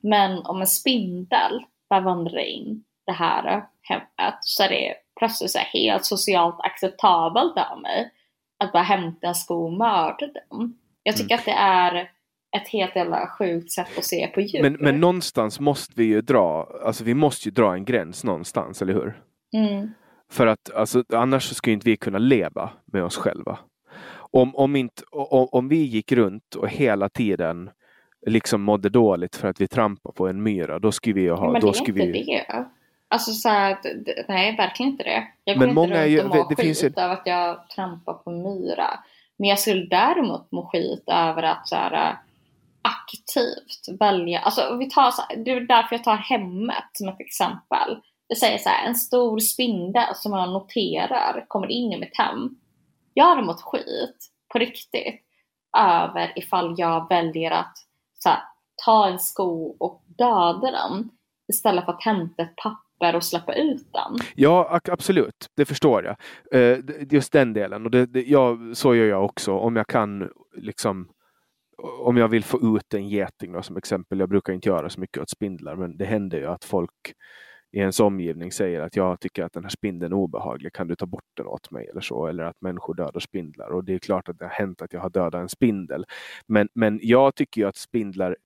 [SPEAKER 2] Men om en spindel bara vandrar in det här hemmet så är det plötsligt så helt socialt acceptabelt av mig att bara hämta en sko och mörda den. Jag tycker att det är ett helt jävla sjukt sätt att se på djur.
[SPEAKER 1] Men, men någonstans måste vi ju dra, alltså vi måste ju dra en gräns någonstans, eller hur?
[SPEAKER 2] Mm.
[SPEAKER 1] För att alltså, annars så skulle inte vi kunna leva med oss själva. Om, om, inte, om, om vi gick runt och hela tiden liksom mådde dåligt för att vi trampade på en myra, då skulle vi ju ha...
[SPEAKER 2] Men
[SPEAKER 1] då
[SPEAKER 2] det är inte
[SPEAKER 1] vi,
[SPEAKER 2] det. Alltså så här, nej verkligen inte det. Jag
[SPEAKER 1] Men
[SPEAKER 2] går
[SPEAKER 1] många
[SPEAKER 2] inte
[SPEAKER 1] är
[SPEAKER 2] runt
[SPEAKER 1] ju-
[SPEAKER 2] och mår
[SPEAKER 1] det
[SPEAKER 2] skit
[SPEAKER 1] finns ju-
[SPEAKER 2] av att jag trampar på en myra. Men jag skulle däremot må skit över att så här, aktivt välja, alltså vi tar så här, det är därför jag tar hemmet som ett exempel. Det säger så här, en stor spindel som man noterar kommer in i mitt hem. Jag hade mått skit på riktigt över ifall jag väljer att så här, ta en sko och döda den istället för att hämta ett papper och släppa ut den.
[SPEAKER 1] Ja, absolut. Det förstår jag. Eh, just den delen. Och det, det, ja, så gör jag också. Om jag kan liksom om jag vill få ut en geting då, som exempel. Jag brukar inte göra så mycket åt spindlar men det händer ju att folk i ens omgivning säger att jag tycker att den här spindeln är obehaglig, kan du ta bort den åt mig eller så? Eller att människor dödar spindlar. Och det är klart att det har hänt att jag har dödat en spindel. Men, men jag tycker ju att spindlar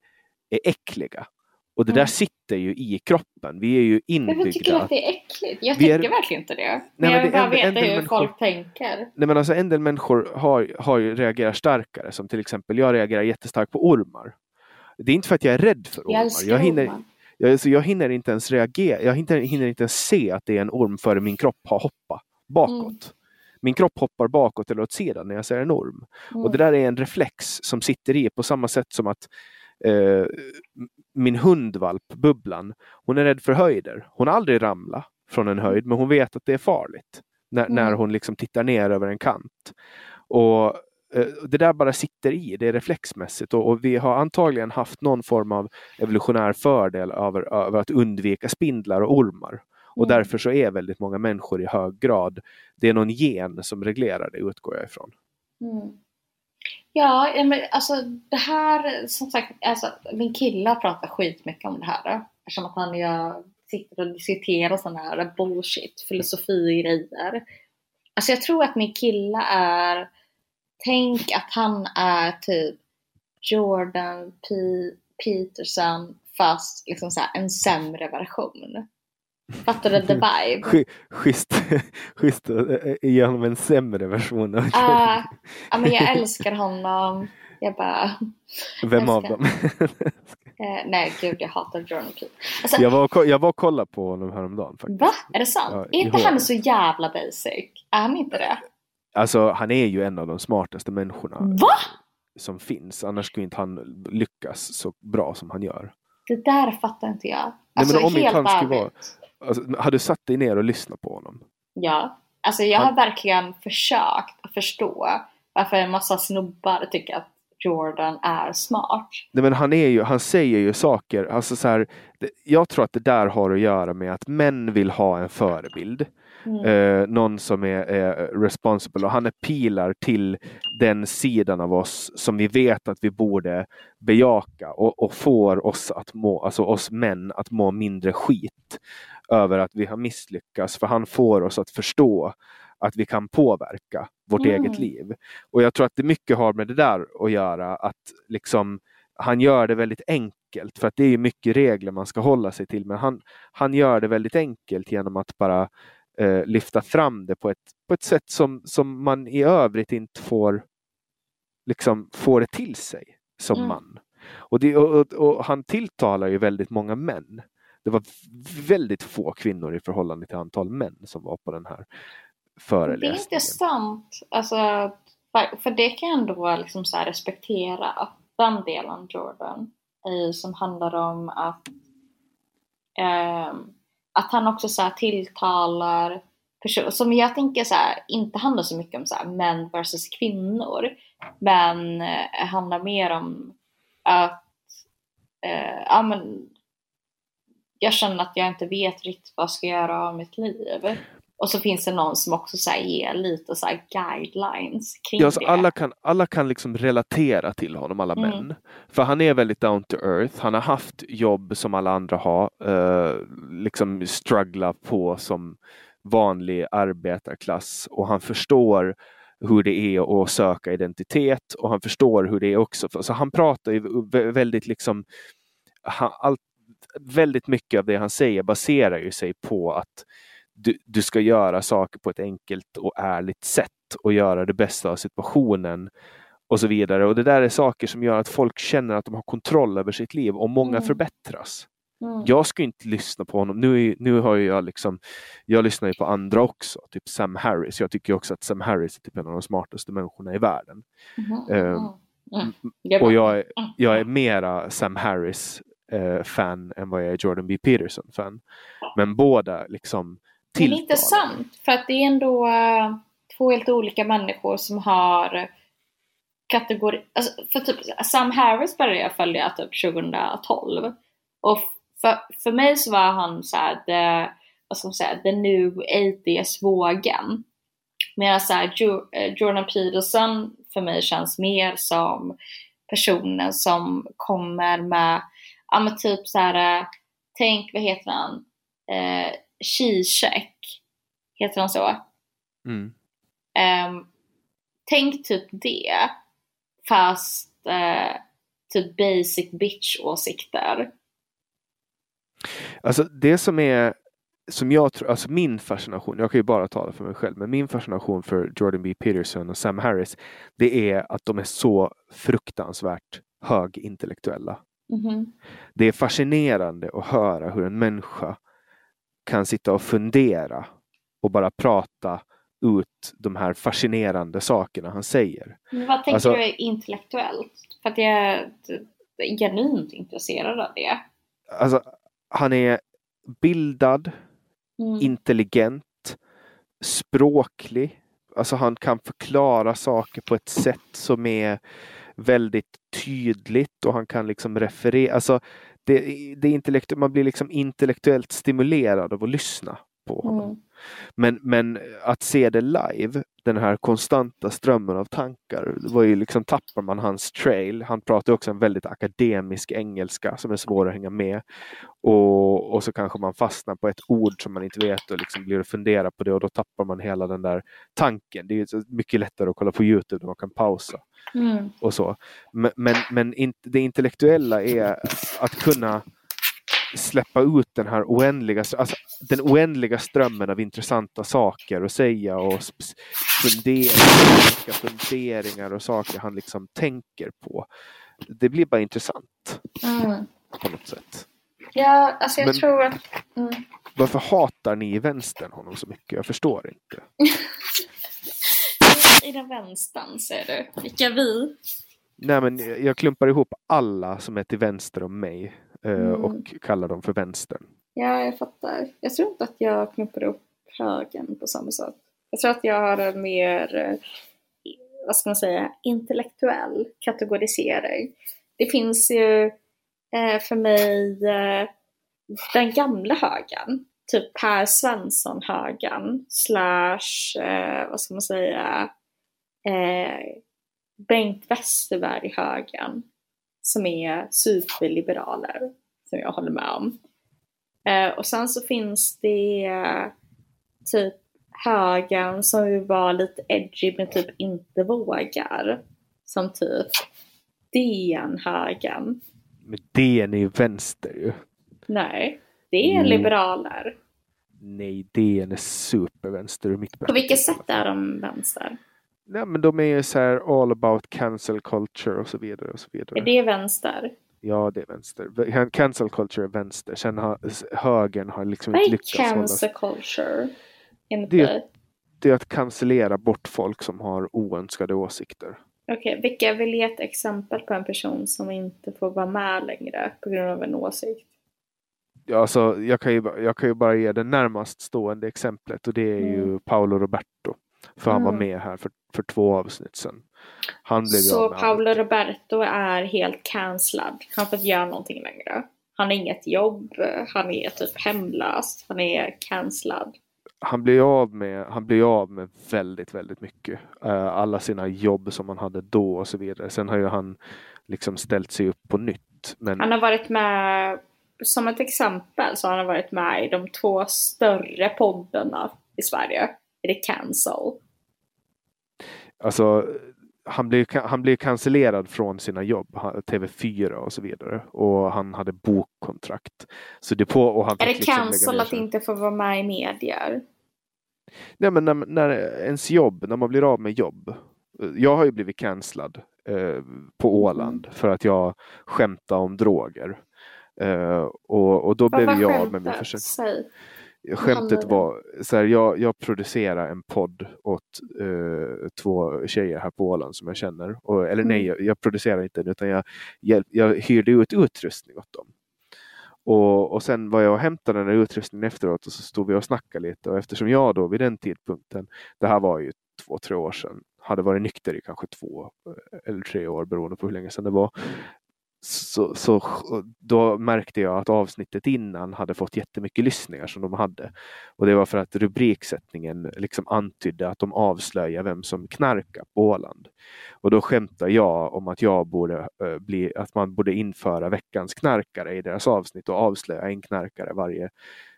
[SPEAKER 1] är äckliga. Och det mm. där sitter ju i kroppen. Vi är ju inbyggda.
[SPEAKER 2] Varför tycker att det är äckligt? Jag tycker är... verkligen inte det. Nej, jag vill bara veta hur människor... folk tänker.
[SPEAKER 1] Nej men alltså en del människor har, har reagerar starkare. Som till exempel jag reagerar jättestarkt på ormar. Det är inte för att jag är rädd för ormar. Jag, jag hinner, ormar. Jag, alltså jag hinner inte ens reagera. Jag hinner, hinner, inte ens se att det är en orm före min kropp har hoppat bakåt. Mm. Min kropp hoppar bakåt eller åt sidan när jag ser en orm. Mm. Och det där är en reflex som sitter i på samma sätt som att eh, min hundvalp Bubblan, hon är rädd för höjder. Hon har aldrig ramlat från en höjd men hon vet att det är farligt när, mm. när hon liksom tittar ner över en kant. Och det där bara sitter i, det är reflexmässigt och, och, vi har antagligen haft någon form av evolutionär fördel över, över att undvika spindlar och ormar. Och mm. därför så är väldigt många människor i hög grad, det är någon gen som reglerar det utgår jag ifrån.
[SPEAKER 2] Mm. Ja, men alltså det här, som sagt, alltså, min kille pratar skitmycket om det här. Eftersom att han jag sitter och diskuterar sådana här bullshit, filosofi-grejer. Alltså jag tror att min kille är Tänk att han är typ Jordan P Peterson fast liksom så en sämre version. Fattar du the vibe?
[SPEAKER 1] Schysst, schysst att ge honom en sämre version
[SPEAKER 2] av uh, Ja men jag älskar honom. Jag bara...
[SPEAKER 1] Vem av dem?
[SPEAKER 2] uh, nej gud jag hatar Jordan P.
[SPEAKER 1] Alltså, jag, var, jag var och kollade på honom häromdagen faktiskt.
[SPEAKER 2] Va? Är det sant? Ja, är inte han så jävla basic? Är han inte det?
[SPEAKER 1] Alltså han är ju en av de smartaste människorna
[SPEAKER 2] Va?
[SPEAKER 1] som finns. Annars skulle inte han lyckas så bra som han gör.
[SPEAKER 2] Det där fattar inte jag. Alltså, Nej, men om helt han skulle vara,
[SPEAKER 1] alltså, Har du satt dig ner och lyssnat på honom?
[SPEAKER 2] Ja. Alltså jag han... har verkligen försökt att förstå varför en massa snubbar tycker att Jordan är smart.
[SPEAKER 1] Nej, men han, är ju, han säger ju saker, alltså så här, jag tror att det där har att göra med att män vill ha en förebild. Mm. Eh, någon som är, är responsible och han är pilar till den sidan av oss som vi vet att vi borde bejaka och, och får oss att må, alltså oss män att må mindre skit över att vi har misslyckats. För han får oss att förstå att vi kan påverka vårt mm. eget liv. Och jag tror att det mycket har med det där att göra. Att liksom han gör det väldigt enkelt för att det är mycket regler man ska hålla sig till. Men han, han gör det väldigt enkelt genom att bara eh, lyfta fram det på ett, på ett sätt som, som man i övrigt inte får liksom får det till sig som mm. man. Och, det, och, och, han tilltalar ju väldigt många män. Det var väldigt få kvinnor i förhållande till antal män som var på den här föreläsningen.
[SPEAKER 2] Det är intressant. Alltså, för det kan jag ändå liksom så respektera. Den delen Jordan som handlar om att eh, att han också så tilltalar personer som jag tänker så här, inte handlar så mycket om så här, män versus kvinnor. Men eh, handlar mer om att eh, ja, men, jag känner att jag inte vet riktigt vad jag ska göra av mitt liv. Och så finns det någon som också så ger lite så guidelines kring
[SPEAKER 1] ja, alltså
[SPEAKER 2] det.
[SPEAKER 1] Alla kan, alla kan liksom relatera till honom, alla mm. män. För han är väldigt down to earth. Han har haft jobb som alla andra har. Uh, liksom struggla på som vanlig arbetarklass och han förstår hur det är att söka identitet och han förstår hur det är också. Så han pratar ju väldigt liksom han, allt, väldigt mycket av det han säger baserar ju sig på att du, du ska göra saker på ett enkelt och ärligt sätt och göra det bästa av situationen och så vidare. Och det där är saker som gör att folk känner att de har kontroll över sitt liv och många mm. förbättras. Mm. Jag ska inte lyssna på honom. Nu, nu har jag liksom, jag lyssnar ju på andra också, typ Sam Harris. Jag tycker också att Sam Harris är typ en av de smartaste människorna i världen. Mm. Um, mm. Och jag är, jag är mera Sam Harris uh, fan än vad jag är Jordan B. Peterson fan. Men båda liksom
[SPEAKER 2] till. Det är intressant för att det är ändå uh, två helt olika människor som har kategori, alltså för typ Sam Harris började jag följa typ 2012 och för, för mig så var han så här, the, vad ska man säga, the new 80s vågen. Medan så här, eh, Jordan Peterson för mig känns mer som personer som kommer med, ja men typ så här, eh, tänk vad heter han, eh, Zizek, heter han så?
[SPEAKER 1] Mm.
[SPEAKER 2] Ehm, tänk typ det, fast eh, typ basic bitch-åsikter.
[SPEAKER 1] Alltså det som är som jag tror, alltså min fascination, jag kan ju bara tala för mig själv, men min fascination för Jordan B. Peterson och Sam Harris, det är att de är så fruktansvärt högintellektuella.
[SPEAKER 2] Mhm.
[SPEAKER 1] Det är fascinerande att höra hur en människa kan sitta och fundera och bara prata ut de här fascinerande sakerna han säger.
[SPEAKER 2] Men vad tänker
[SPEAKER 1] Alltså-
[SPEAKER 2] du är intellektuellt? För att jag är genuint intresserad av det.
[SPEAKER 1] Alltså, han är bildad,
[SPEAKER 2] Mm.
[SPEAKER 1] intelligent, språklig. Alltså han kan förklara saker på ett sätt som är väldigt tydligt och han kan liksom referera. Alltså det, det intellektu- man blir liksom intellektuellt stimulerad av att lyssna på honom.
[SPEAKER 2] Mm.
[SPEAKER 1] Men, men att se det live, den här konstanta strömmen av tankar, det var ju liksom tappar man hans trail. Han pratar också en väldigt akademisk engelska som är svår att hänga med. Och, och så kanske man fastnar på ett ord som man inte vet och liksom blir att fundera på det och då tappar man hela den där tanken. Det är mycket lättare att kolla på Youtube där man kan pausa
[SPEAKER 2] Mm.
[SPEAKER 1] och så. Men, men, men det intellektuella är att kunna släppa ut den här oändliga, alltså den oändliga strömmen av intressanta saker att säga och funderingar, funderingar och saker han liksom tänker på. Det blir bara intressant
[SPEAKER 2] Mm.
[SPEAKER 1] på något sätt.
[SPEAKER 2] Ja, alltså jag
[SPEAKER 1] Men-
[SPEAKER 2] tror att... Mm.
[SPEAKER 1] Varför hatar ni i vänstern honom så mycket? Jag förstår inte.
[SPEAKER 2] I den vänstern ser du. Vilka vi?
[SPEAKER 1] Nej, men jag klumpar ihop alla som är till vänster om mig
[SPEAKER 2] Mm.
[SPEAKER 1] och kallar dem för vänstern.
[SPEAKER 2] Ja, jag fattar. Jag tror inte att jag knuppar upp högen på samma sätt. Jag tror att jag har en mer, eh, vad ska man säga, intellektuell kategorisering. Det finns ju eh, för mig eh, den gamla högen, typ Per Svensson-högen, slash, eh, vad ska man säga, eh, Bengt Westerberg-högen, som är superliberaler, som jag håller med om. Eh, och sen så finns det eh, typ högen som vill vara lite edgy men typ inte vågar. Som typ DN-högen.
[SPEAKER 1] Men DN är ju vänster ju.
[SPEAKER 2] Nej, det är
[SPEAKER 1] Jo.
[SPEAKER 2] liberaler.
[SPEAKER 1] Nej, DN är supervänster ur mitt
[SPEAKER 2] På vilket sätt är de vänster?
[SPEAKER 1] Nej, men de är ju så här all about cancel culture och så vidare. Och så vidare.
[SPEAKER 2] Är det vänster?
[SPEAKER 1] Ja, det är vänster. Cancel culture är vänster. Sen har högern har liksom
[SPEAKER 2] Vad
[SPEAKER 1] inte
[SPEAKER 2] är
[SPEAKER 1] lyckats hålla...
[SPEAKER 2] cancer culture? Enligt
[SPEAKER 1] Det är-? Det är att cancellera bort folk som har oönskade åsikter.
[SPEAKER 2] Okej, vilka vill ge ett exempel på en person som inte får vara med längre på grund av en åsikt?
[SPEAKER 1] Ja, alltså, jag, kan ju, jag kan ju bara ge det närmast stående exemplet och det är ju
[SPEAKER 2] Mm.
[SPEAKER 1] Paolo Roberto. För han var
[SPEAKER 2] Mm.
[SPEAKER 1] med här för, för två avsnitt sedan. Han blev
[SPEAKER 2] Så Paolo
[SPEAKER 1] allt.
[SPEAKER 2] Roberto är helt cancellad. Han får inte göra någonting längre. Han har inget jobb, han är typ hemlös, han är cancellad.
[SPEAKER 1] han blir av med, han blir av med väldigt, väldigt mycket. Eh, alla sina jobb som han hade då och så vidare. Sen har ju han liksom ställt sig upp på nytt. Men
[SPEAKER 2] Han har varit med, som ett exempel, så har han varit med i de två större poddarna i Sverige. Är det Cancel?
[SPEAKER 1] alltså, han blev, han blev cancellerad från sina jobb, han- TV4 och så vidare. Och han hade bokkontrakt. Så det på, och han
[SPEAKER 2] Är det
[SPEAKER 1] liksom
[SPEAKER 2] cancel att inte få vara med i medier?
[SPEAKER 1] Nej, men när, när ens jobb, när man blir av med jobb. Jag har ju blivit cancellad eh, på Åland för att jag skämtade om droger. Eh, och, och då
[SPEAKER 2] Vad
[SPEAKER 1] blev jag av med min försörjning. Skämtet
[SPEAKER 2] det?
[SPEAKER 1] var så här, jag, jag producerar en podd åt eh, två tjejer här på Åland som jag känner. Och, eller nej,
[SPEAKER 2] Mm.
[SPEAKER 1] jag, jag producerar inte utan jag, jag, jag hyrde ut utrustning åt dem. Och, och sen var jag och hämtade den här utrustningen efteråt och så stod vi och snackade lite. Och eftersom jag då vid den tidpunkten, det här var ju två, tre år sedan, hade varit nykter i kanske två eh, eller tre år beroende på hur länge sedan det var. Så, så då märkte jag att avsnittet innan hade fått jättemycket lyssningar som de hade. Och det var för att rubriksättningen liksom antydde att de avslöjar vem som knarkar på Åland. Och då skämtar jag om att jag borde äh, bli, att man borde införa veckans knarkare i deras avsnitt och avslöja en knarkare varje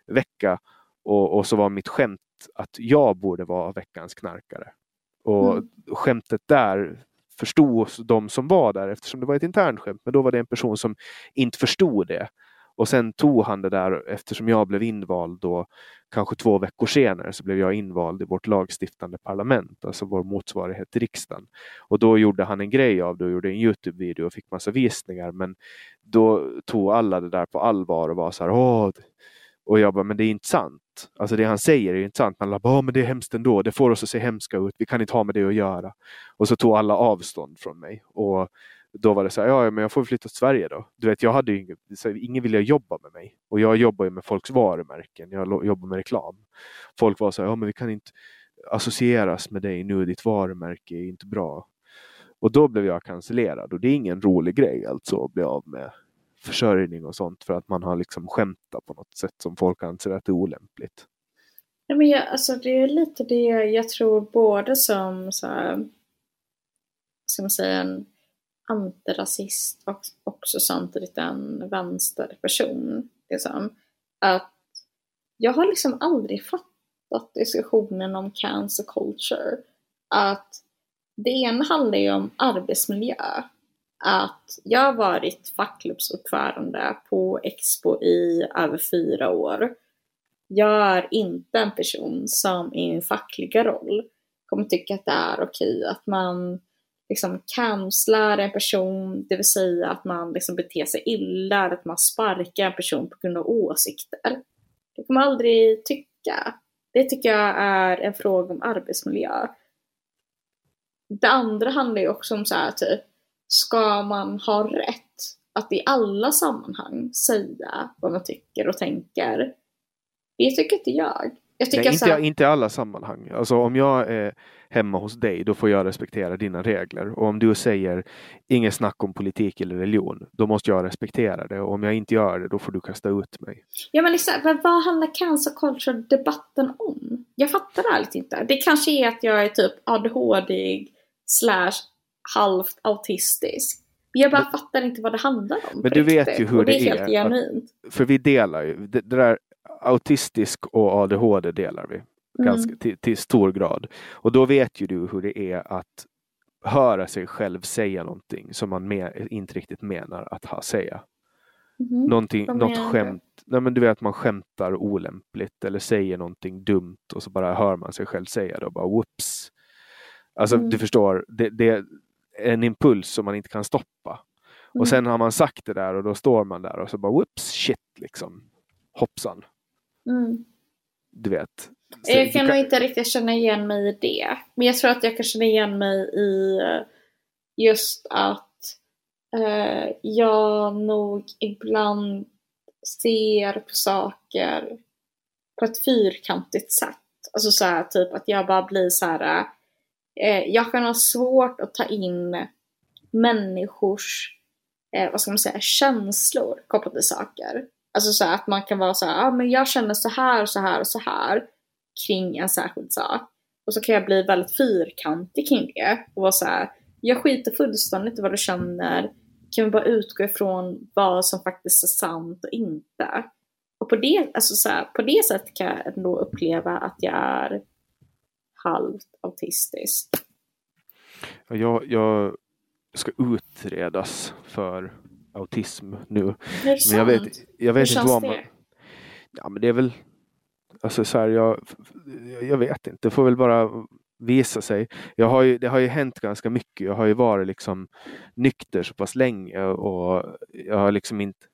[SPEAKER 1] vecka. Och, och så var mitt skämt att jag borde vara veckans knarkare. Och mm. skämtet där förstod de som var där eftersom det var ett internskämt. Men då var det en person som inte förstod det. Och sen tog han det där eftersom jag blev invald då kanske två veckor senare så blev jag invald i vårt lagstiftande parlament, alltså vår motsvarighet till riksdagen. Och då gjorde han en grej av det och gjorde en Youtube-video och fick massa visningar. Men då tog alla det där på allvar och var så här, Åh, och jag bara, men det är inte sant. Alltså det han säger är ju inte sant. Man bara, ah, men det är hemskt ändå. Det får oss att se hemska ut. Vi kan inte ha med det att göra. Och så tog alla avstånd från mig. Och då var det så här, ja men jag får flytta till Sverige då. Du vet, jag hade ju ingen ville jobba med mig. Och jag jobbar ju med folks varumärken. Jag jobbar med reklam. Folk var så här, ja men vi kan inte associeras med dig nu. Ditt varumärke är inte bra. Och då blev jag cancellerad och det är ingen rolig grej alltså att bli av med försörjning och sånt för att man har liksom skämtat på något sätt som folk anser att det är olämpligt.
[SPEAKER 2] Ja, men jag, alltså det är lite det jag tror både som så här, ska man säga en antirasist och också samtidigt en vänsterperson. Liksom, att jag har liksom aldrig fattat diskussionen om cancer culture. Att det ena handlar ju om arbetsmiljö att jag har varit fackklubbsordförande på Expo i över fyra år. Jag är inte en person som i min fackliga roll kommer tycka att det är okej att man liksom cancelar en person, det vill säga att man liksom beter sig illa, att man sparkar en person på grund av åsikter. Det kommer jag aldrig tycka. Det tycker jag är en fråga om arbetsmiljö. Det andra handlar ju också om så här typ ska man ha rätt att i alla sammanhang säga vad man tycker och tänker? Det tycker inte jag. jag tycker
[SPEAKER 1] Nej, inte, här... inte i alla sammanhang. Alltså om jag är hemma hos dig, då får jag respektera dina regler. Och om du säger inget snack om politik eller religion, då måste jag respektera det. Och om jag inte gör det, då får du kasta ut mig.
[SPEAKER 2] Ja, men liksom, vad handlar cancer culture-debatten om? Jag fattar det ärligt inte. Det kanske är att jag är typ ADHD slash halvt autistisk. Jag bara men, fattar inte vad det handlar om.
[SPEAKER 1] Men du
[SPEAKER 2] riktigt.
[SPEAKER 1] vet ju hur och det, det är. helt genuint. För vi delar ju, det, det där autistisk och ADHD delar vi. Mm. Ganska, till, till, stor grad. Och då vet ju du hur det är att höra sig själv säga någonting som man med, inte riktigt menar att ha, säga. Mm. Någonting, något skämt, nej men du vet att man skämtar olämpligt eller säger någonting dumt och så bara hör man sig själv säga det och bara whoops. Alltså mm. du förstår, det, det, en impuls som man inte kan stoppa. Mm. Och sen har man sagt det där och då står man där och så bara whoops, shit liksom. Hoppsan.
[SPEAKER 2] Mm.
[SPEAKER 1] Du vet.
[SPEAKER 2] Så jag kan, kan nog inte riktigt känna igen mig i det. Men jag tror att jag kan känna igen mig i eh, just att eh, jag nog ibland ser på saker på ett fyrkantigt sätt. Alltså så här, typ att jag bara blir så här eh, jag kan ha svårt att ta in människors, eh, vad ska man säga, känslor kopplat till saker. Alltså så att man kan vara så här, ah, men jag känner så här, så här och så här kring en särskild sak. Och så kan jag bli väldigt fyrkantig kring det och vara så här, jag skiter fullständigt i vad du känner. Kan vi bara utgå ifrån vad som faktiskt är sant och inte? Och på det, alltså så här, på det sättet kan jag ändå uppleva att jag är halvt autistisk.
[SPEAKER 1] Jag, jag ska utredas för autism nu.
[SPEAKER 2] Det är sant? Men jag vet,
[SPEAKER 1] jag vet
[SPEAKER 2] Hur
[SPEAKER 1] inte vad
[SPEAKER 2] man...
[SPEAKER 1] det? Ja men det är väl Alltså så här, jag, jag vet inte, det får väl bara visa sig. Jag har ju, det har ju hänt ganska mycket. Jag har ju varit liksom nykter så pass länge och jag har liksom inte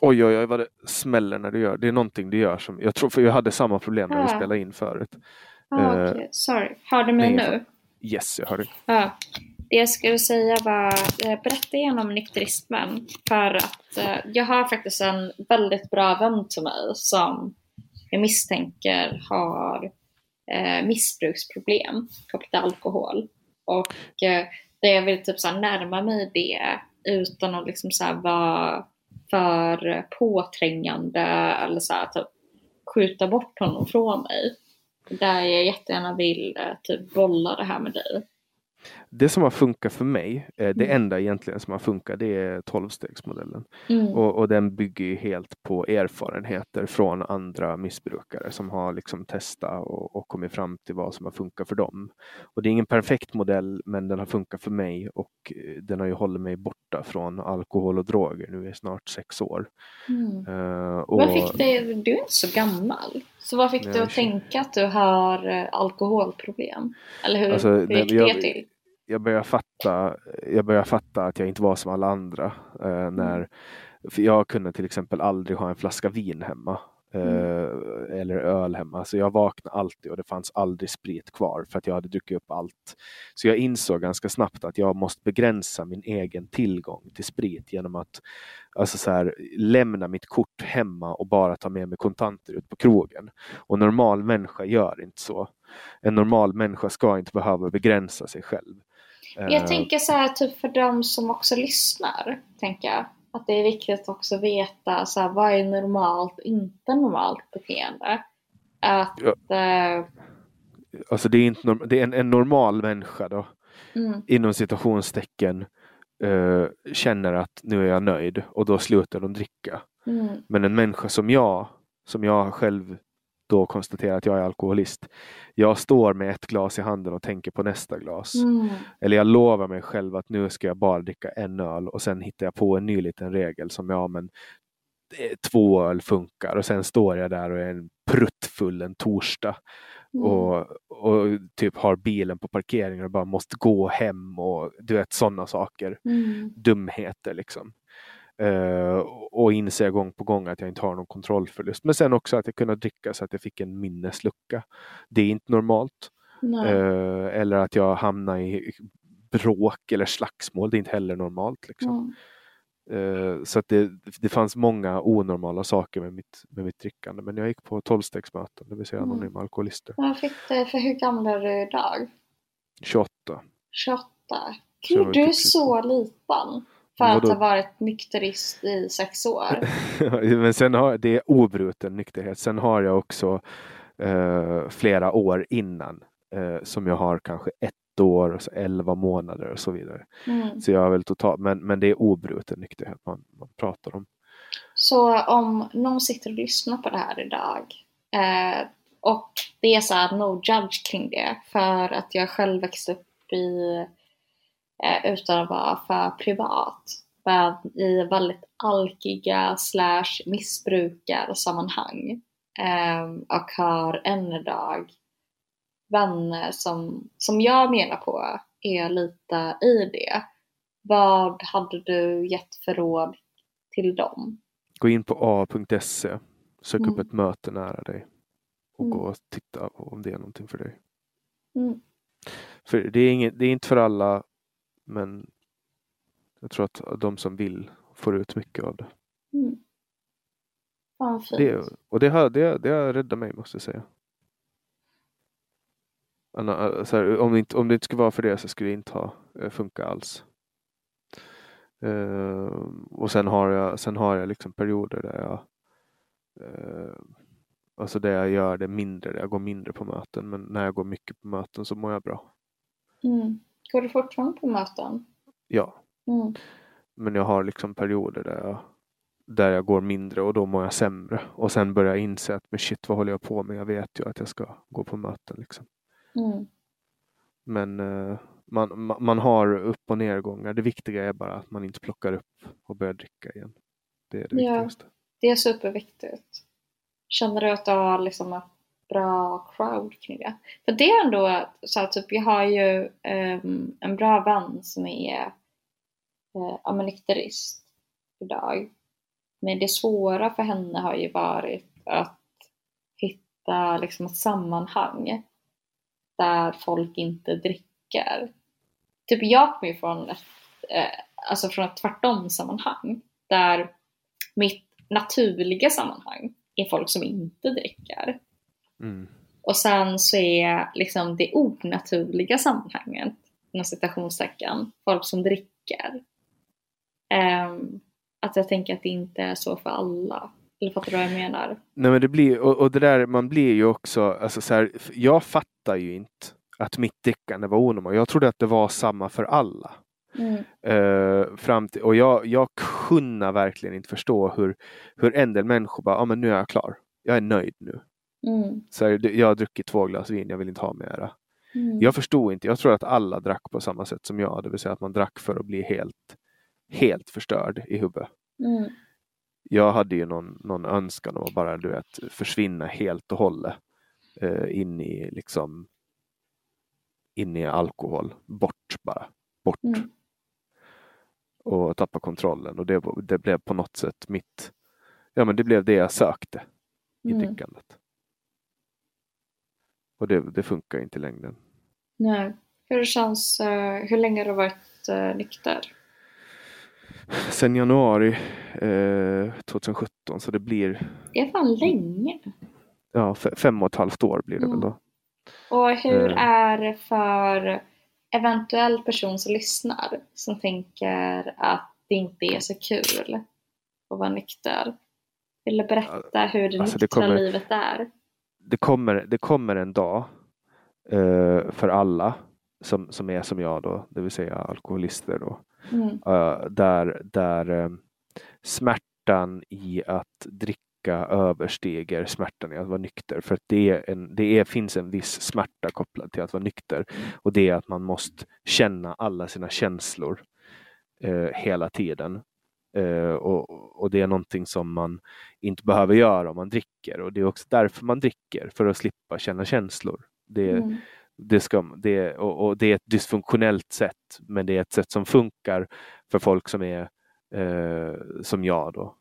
[SPEAKER 1] Oj, oj, oj vad det smäller när du gör. Det är någonting du gör som, jag tror, för jag hade samma problem när vi spelade in förut.
[SPEAKER 2] Ah, uh, okay. Sorry, hör du mig nu?
[SPEAKER 1] Yes, jag hör dig.
[SPEAKER 2] Ja. Det jag skulle säga var, eh, berätta igen om nykterismen. För att eh, jag har faktiskt en väldigt bra vän till mig som jag misstänker har eh, missbruksproblem kopplat till alkohol. Och eh, där jag vill typ så närma mig det utan att liksom så vara för påträngande eller så här, typ skjuta bort honom från mig. Där jag jättegärna vill eh, typ bolla det här med dig.
[SPEAKER 1] Det som har funkat för mig, eh, det
[SPEAKER 2] Mm.
[SPEAKER 1] enda egentligen som har funkat, det är 12-stegsmodellen.
[SPEAKER 2] Mm.
[SPEAKER 1] Och, och den bygger helt på erfarenheter från andra missbrukare som har liksom testat och, och kommit fram till vad som har funkat för dem. Och det är ingen perfekt modell, men den har funkat för mig och eh, den har ju hållit mig borta från alkohol och droger nu i snart sex år.
[SPEAKER 2] Mm.
[SPEAKER 1] Eh, och,
[SPEAKER 2] Vad fick dig, du är inte så gammal. Så vad fick du
[SPEAKER 1] jag
[SPEAKER 2] att tänka att du har eh, alkoholproblem? Eller hur,
[SPEAKER 1] Alltså,
[SPEAKER 2] hur gick
[SPEAKER 1] jag-
[SPEAKER 2] det till?
[SPEAKER 1] Jag börjar fatta, jag börjar fatta att jag inte var som alla andra. Eh, när, för jag kunde till exempel aldrig ha en flaska vin hemma. Eh, eller öl hemma. Så jag vaknade alltid och det fanns aldrig sprit kvar för att jag hade druckit upp allt. Så jag insåg ganska snabbt att jag måste begränsa min egen tillgång till sprit genom att alltså så här, lämna mitt kort hemma och bara ta med mig kontanter ut på krogen. Och normal människa gör inte så. En normal människa ska inte behöva begränsa sig själv.
[SPEAKER 2] Jag
[SPEAKER 1] Eh,
[SPEAKER 2] tänker så här, typ för de som också lyssnar, tänker jag. Att det är viktigt att också veta så här, vad är normalt inte normalt beteende. Att, eh,
[SPEAKER 1] Alltså det är, inte norm- det är en, en normal människa då,
[SPEAKER 2] mm,
[SPEAKER 1] inom citationstecken, eh, känner att nu är jag nöjd och då slutar de dricka.
[SPEAKER 2] mm,
[SPEAKER 1] Men en människa som jag, som jag själv då konstaterar att jag är alkoholist. Jag står med ett glas i handen och tänker på nästa glas.
[SPEAKER 2] mm,
[SPEAKER 1] Eller jag lovar mig själv att nu ska jag bara dricka en öl och sen hittar jag på en ny liten regel som ja men två öl funkar och sen står jag där och är en pruttfull en torsdag
[SPEAKER 2] mm.
[SPEAKER 1] och, och typ har bilen på parkeringen och bara måste gå hem och du vet sådana saker.
[SPEAKER 2] Mm.
[SPEAKER 1] Dumheter liksom. Eh, och inser gång på gång att jag inte har någon kontrollförlust. Men sen också att jag kunde dricka så att jag fick en minneslucka. Det är inte normalt. Eh, eller att jag hamnar i bråk eller slagsmål. Det är inte heller normalt. Liksom.
[SPEAKER 2] Mm.
[SPEAKER 1] Eh, så att det, det fanns många onormala saker med mitt, med mitt drickande. Men jag gick på tolvstegsmöten, det vill säga
[SPEAKER 2] Mm.
[SPEAKER 1] anonyma alkoholister.
[SPEAKER 2] Vad fick du, för hur gammal är du idag?
[SPEAKER 1] 28.
[SPEAKER 2] 28?
[SPEAKER 1] Så jag var
[SPEAKER 2] Gud, du är
[SPEAKER 1] typ
[SPEAKER 2] så liten. För att ha varit nykterist i sex år.
[SPEAKER 1] Men sen har det är obruten nykterhet. Sen har jag också eh, flera år innan eh, som jag har kanske ett år, och så 11 månader och så vidare.
[SPEAKER 2] Mm.
[SPEAKER 1] Så jag har väl totalt, men, men det är obruten nykterhet man, man pratar om.
[SPEAKER 2] Så om någon sitter och lyssnar på det här idag eh, och det är så här no judge kring det för att jag själv växte upp i utan att vara för privat i väldigt alkiga slash missbrukarsammanhang eh, och har än idag vänner som, som jag menar på är lite i det. Vad hade du gett för råd till dem?
[SPEAKER 1] Gå in på a.se, sök upp
[SPEAKER 2] Mm.
[SPEAKER 1] ett möte nära dig och
[SPEAKER 2] Mm.
[SPEAKER 1] gå och titta om det är någonting för dig.
[SPEAKER 2] Mm.
[SPEAKER 1] För det är, inget, det är inte för alla, men jag tror att de som vill får ut mycket av det.
[SPEAKER 2] Mm. Fan fint.
[SPEAKER 1] det och det har, det, det har räddat mig måste jag säga. Så här, om, det inte, om det inte skulle vara för det så skulle det inte ha eh, funkat alls. Eh, och sen har jag, sen har jag liksom perioder där jag eh, Alltså där jag gör det mindre, där jag går mindre på möten. Men när jag går mycket på möten så mår jag bra.
[SPEAKER 2] Mm. Går du fortfarande på möten?
[SPEAKER 1] Ja,
[SPEAKER 2] Mm.
[SPEAKER 1] men jag har liksom perioder där jag, där jag går mindre och då mår jag sämre. Och sen börjar jag inse att men shit, vad håller jag på med? Jag vet ju att jag ska gå på möten. Liksom.
[SPEAKER 2] Mm.
[SPEAKER 1] Men eh, man, ma- man har upp och nedgångar. Det viktiga är bara att man inte plockar upp och börjar dricka igen. Det är det
[SPEAKER 2] Ja.
[SPEAKER 1] viktigaste.
[SPEAKER 2] Det är superviktigt. Känner du att du har liksom ett bra crowd kring det? För det är ändå så här, typ jag har ju um, en bra vän som är uh, ja, nykterist idag. Men det svåra för henne har ju varit att hitta liksom ett sammanhang där folk inte dricker. Typ jag kommer ju från ett, eh, alltså från ett tvärtom sammanhang där mitt naturliga sammanhang är folk som inte dricker.
[SPEAKER 1] Mm.
[SPEAKER 2] Och sen så är liksom det onaturliga sammanhanget inom citationstecken, folk som dricker. Ehm, att jag tänker att det inte är så för alla. Eller fattar du vad jag menar?
[SPEAKER 1] Nej men det blir, och, och det där, man blir ju också, alltså så här, jag fattar ju inte att mitt drickande var onormalt. Jag trodde att det var samma för alla.
[SPEAKER 2] Mm.
[SPEAKER 1] Uh, fram till, och jag, jag kunde verkligen inte förstå hur, hur en del människor bara, ja ah, men nu är jag klar. Jag är nöjd nu.
[SPEAKER 2] Mm.
[SPEAKER 1] Så här, jag har druckit två glas vin, jag vill inte ha mera.
[SPEAKER 2] Mm.
[SPEAKER 1] Jag förstod inte, jag tror att alla drack på samma sätt som jag, det vill säga att man drack för att bli helt, helt förstörd i huvudet.
[SPEAKER 2] Mm.
[SPEAKER 1] Jag hade ju någon, någon önskan om att bara du vet, försvinna helt och hållet uh, in i liksom in i alkohol, bort bara, bort.
[SPEAKER 2] Mm.
[SPEAKER 1] Och tappa kontrollen och det, det blev på något sätt mitt, ja men det blev det jag sökte i
[SPEAKER 2] Mm.
[SPEAKER 1] drickandet. Och det, det funkar inte i längden.
[SPEAKER 2] Nej. Hur känns, eh, hur länge har du varit uh, nykter?
[SPEAKER 1] Sen januari eh, 2017 så det blir
[SPEAKER 2] Det är fan länge.
[SPEAKER 1] ja, fe- fem och ett halvt år blir det
[SPEAKER 2] Mm.
[SPEAKER 1] väl då.
[SPEAKER 2] Och hur
[SPEAKER 1] Eh.
[SPEAKER 2] är det för eventuell person som lyssnar som tänker att det inte är så kul att vara nykter? Vill du berätta hur det
[SPEAKER 1] Alltså, det
[SPEAKER 2] nyktra
[SPEAKER 1] kommer-
[SPEAKER 2] livet är?
[SPEAKER 1] Det kommer, det kommer en dag eh, för alla som, som är som jag då, det vill säga alkoholister då.
[SPEAKER 2] Mm.
[SPEAKER 1] Eh, där där eh, smärtan i att dricka överstiger smärtan i att vara nykter. För att det, är en, det är, finns en viss smärta kopplad till att vara nykter. Och det är att man måste känna alla sina känslor eh, hela tiden. Eh, och, och det är någonting som man inte behöver göra om man dricker. Och det är också därför man dricker, för att slippa känna känslor. Det,
[SPEAKER 2] Mm.
[SPEAKER 1] det, ska, det, och, och det är ett dysfunktionellt sätt, men det är ett sätt som funkar för folk som är eh, som jag. Då.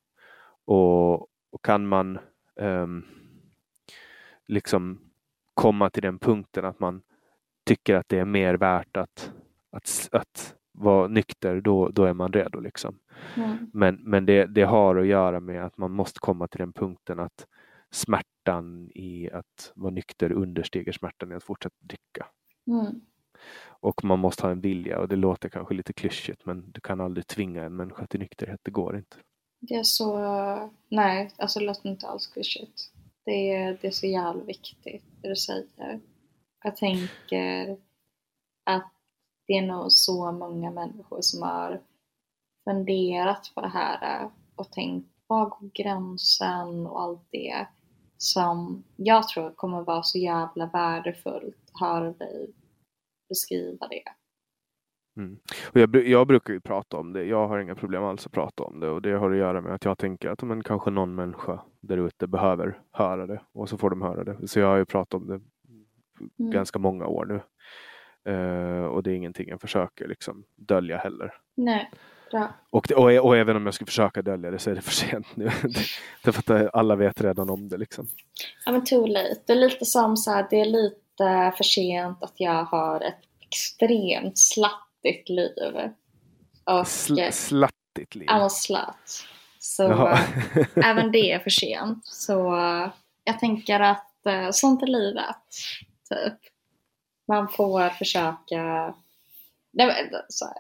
[SPEAKER 1] Och, och kan man ehm, liksom komma till den punkten att man tycker att det är mer värt att, att, att vara nykter, då, då är man redo. Liksom.
[SPEAKER 2] Mm.
[SPEAKER 1] Men, men det, det har att göra med att man måste komma till den punkten att smärtan i att vara nykter understiger smärtan i att fortsätta dricka.
[SPEAKER 2] Mm.
[SPEAKER 1] Och man måste ha en vilja och det låter kanske lite klyschigt men du kan aldrig tvinga en människa till nykterhet, det går inte.
[SPEAKER 2] Det är så... Nej, alltså det låter inte alls klyschigt. Det är, det är så jävla viktigt det du säger. Jag tänker att det är nog så många människor som har funderat på det här och tänkt var går gränsen och allt det som jag tror kommer vara så jävla värdefullt höra dig beskriva det.
[SPEAKER 1] Och jag, jag brukar ju prata om det, jag har inga problem alls att prata om det och det har att göra med att jag tänker att men, kanske någon människa där ute behöver höra det och så får de höra det. Så jag har ju pratat om det
[SPEAKER 2] Mm.
[SPEAKER 1] ganska många år nu. Eh, och det är ingenting jag försöker liksom dölja heller.
[SPEAKER 2] Nej, bra.
[SPEAKER 1] Och, det, och, och även om jag skulle försöka dölja det så är det för sent nu. det är för att alla vet redan om det liksom.
[SPEAKER 2] Ja men too late. Det är lite som så här, det är lite för sent att jag har ett extremt slattigt liv. Och
[SPEAKER 1] Sl- slattigt liv.
[SPEAKER 2] I'm a slut. Så äh, även det är för sent. Så jag tänker att sånt är livet. Typ. Man får försöka, nej,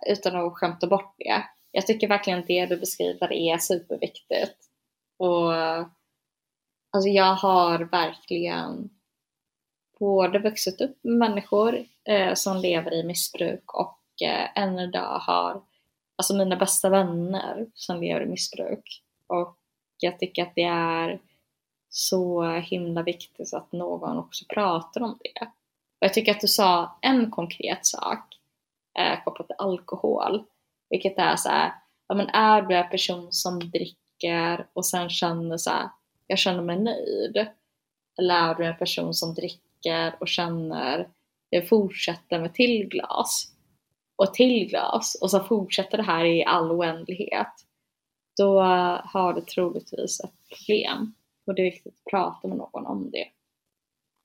[SPEAKER 2] utan att skämta bort det. Jag tycker verkligen det du beskriver är superviktigt. Och alltså jag har verkligen både vuxit upp med människor eh, som lever i missbruk och eh, än idag har alltså mina bästa vänner som lever i missbruk. Och jag tycker att det är så himla viktigt att någon också pratar om det. Och jag tycker att du sa en konkret sak eh, kopplat till alkohol. Vilket är så här, ja men är du en person som dricker och sen känner så här, jag känner mig nöjd. Eller är du en person som dricker och känner, jag fortsätter med till glas och till glas och så fortsätter det här i all oändlighet. Då har du troligtvis ett problem. Och det är viktigt att prata med någon om det.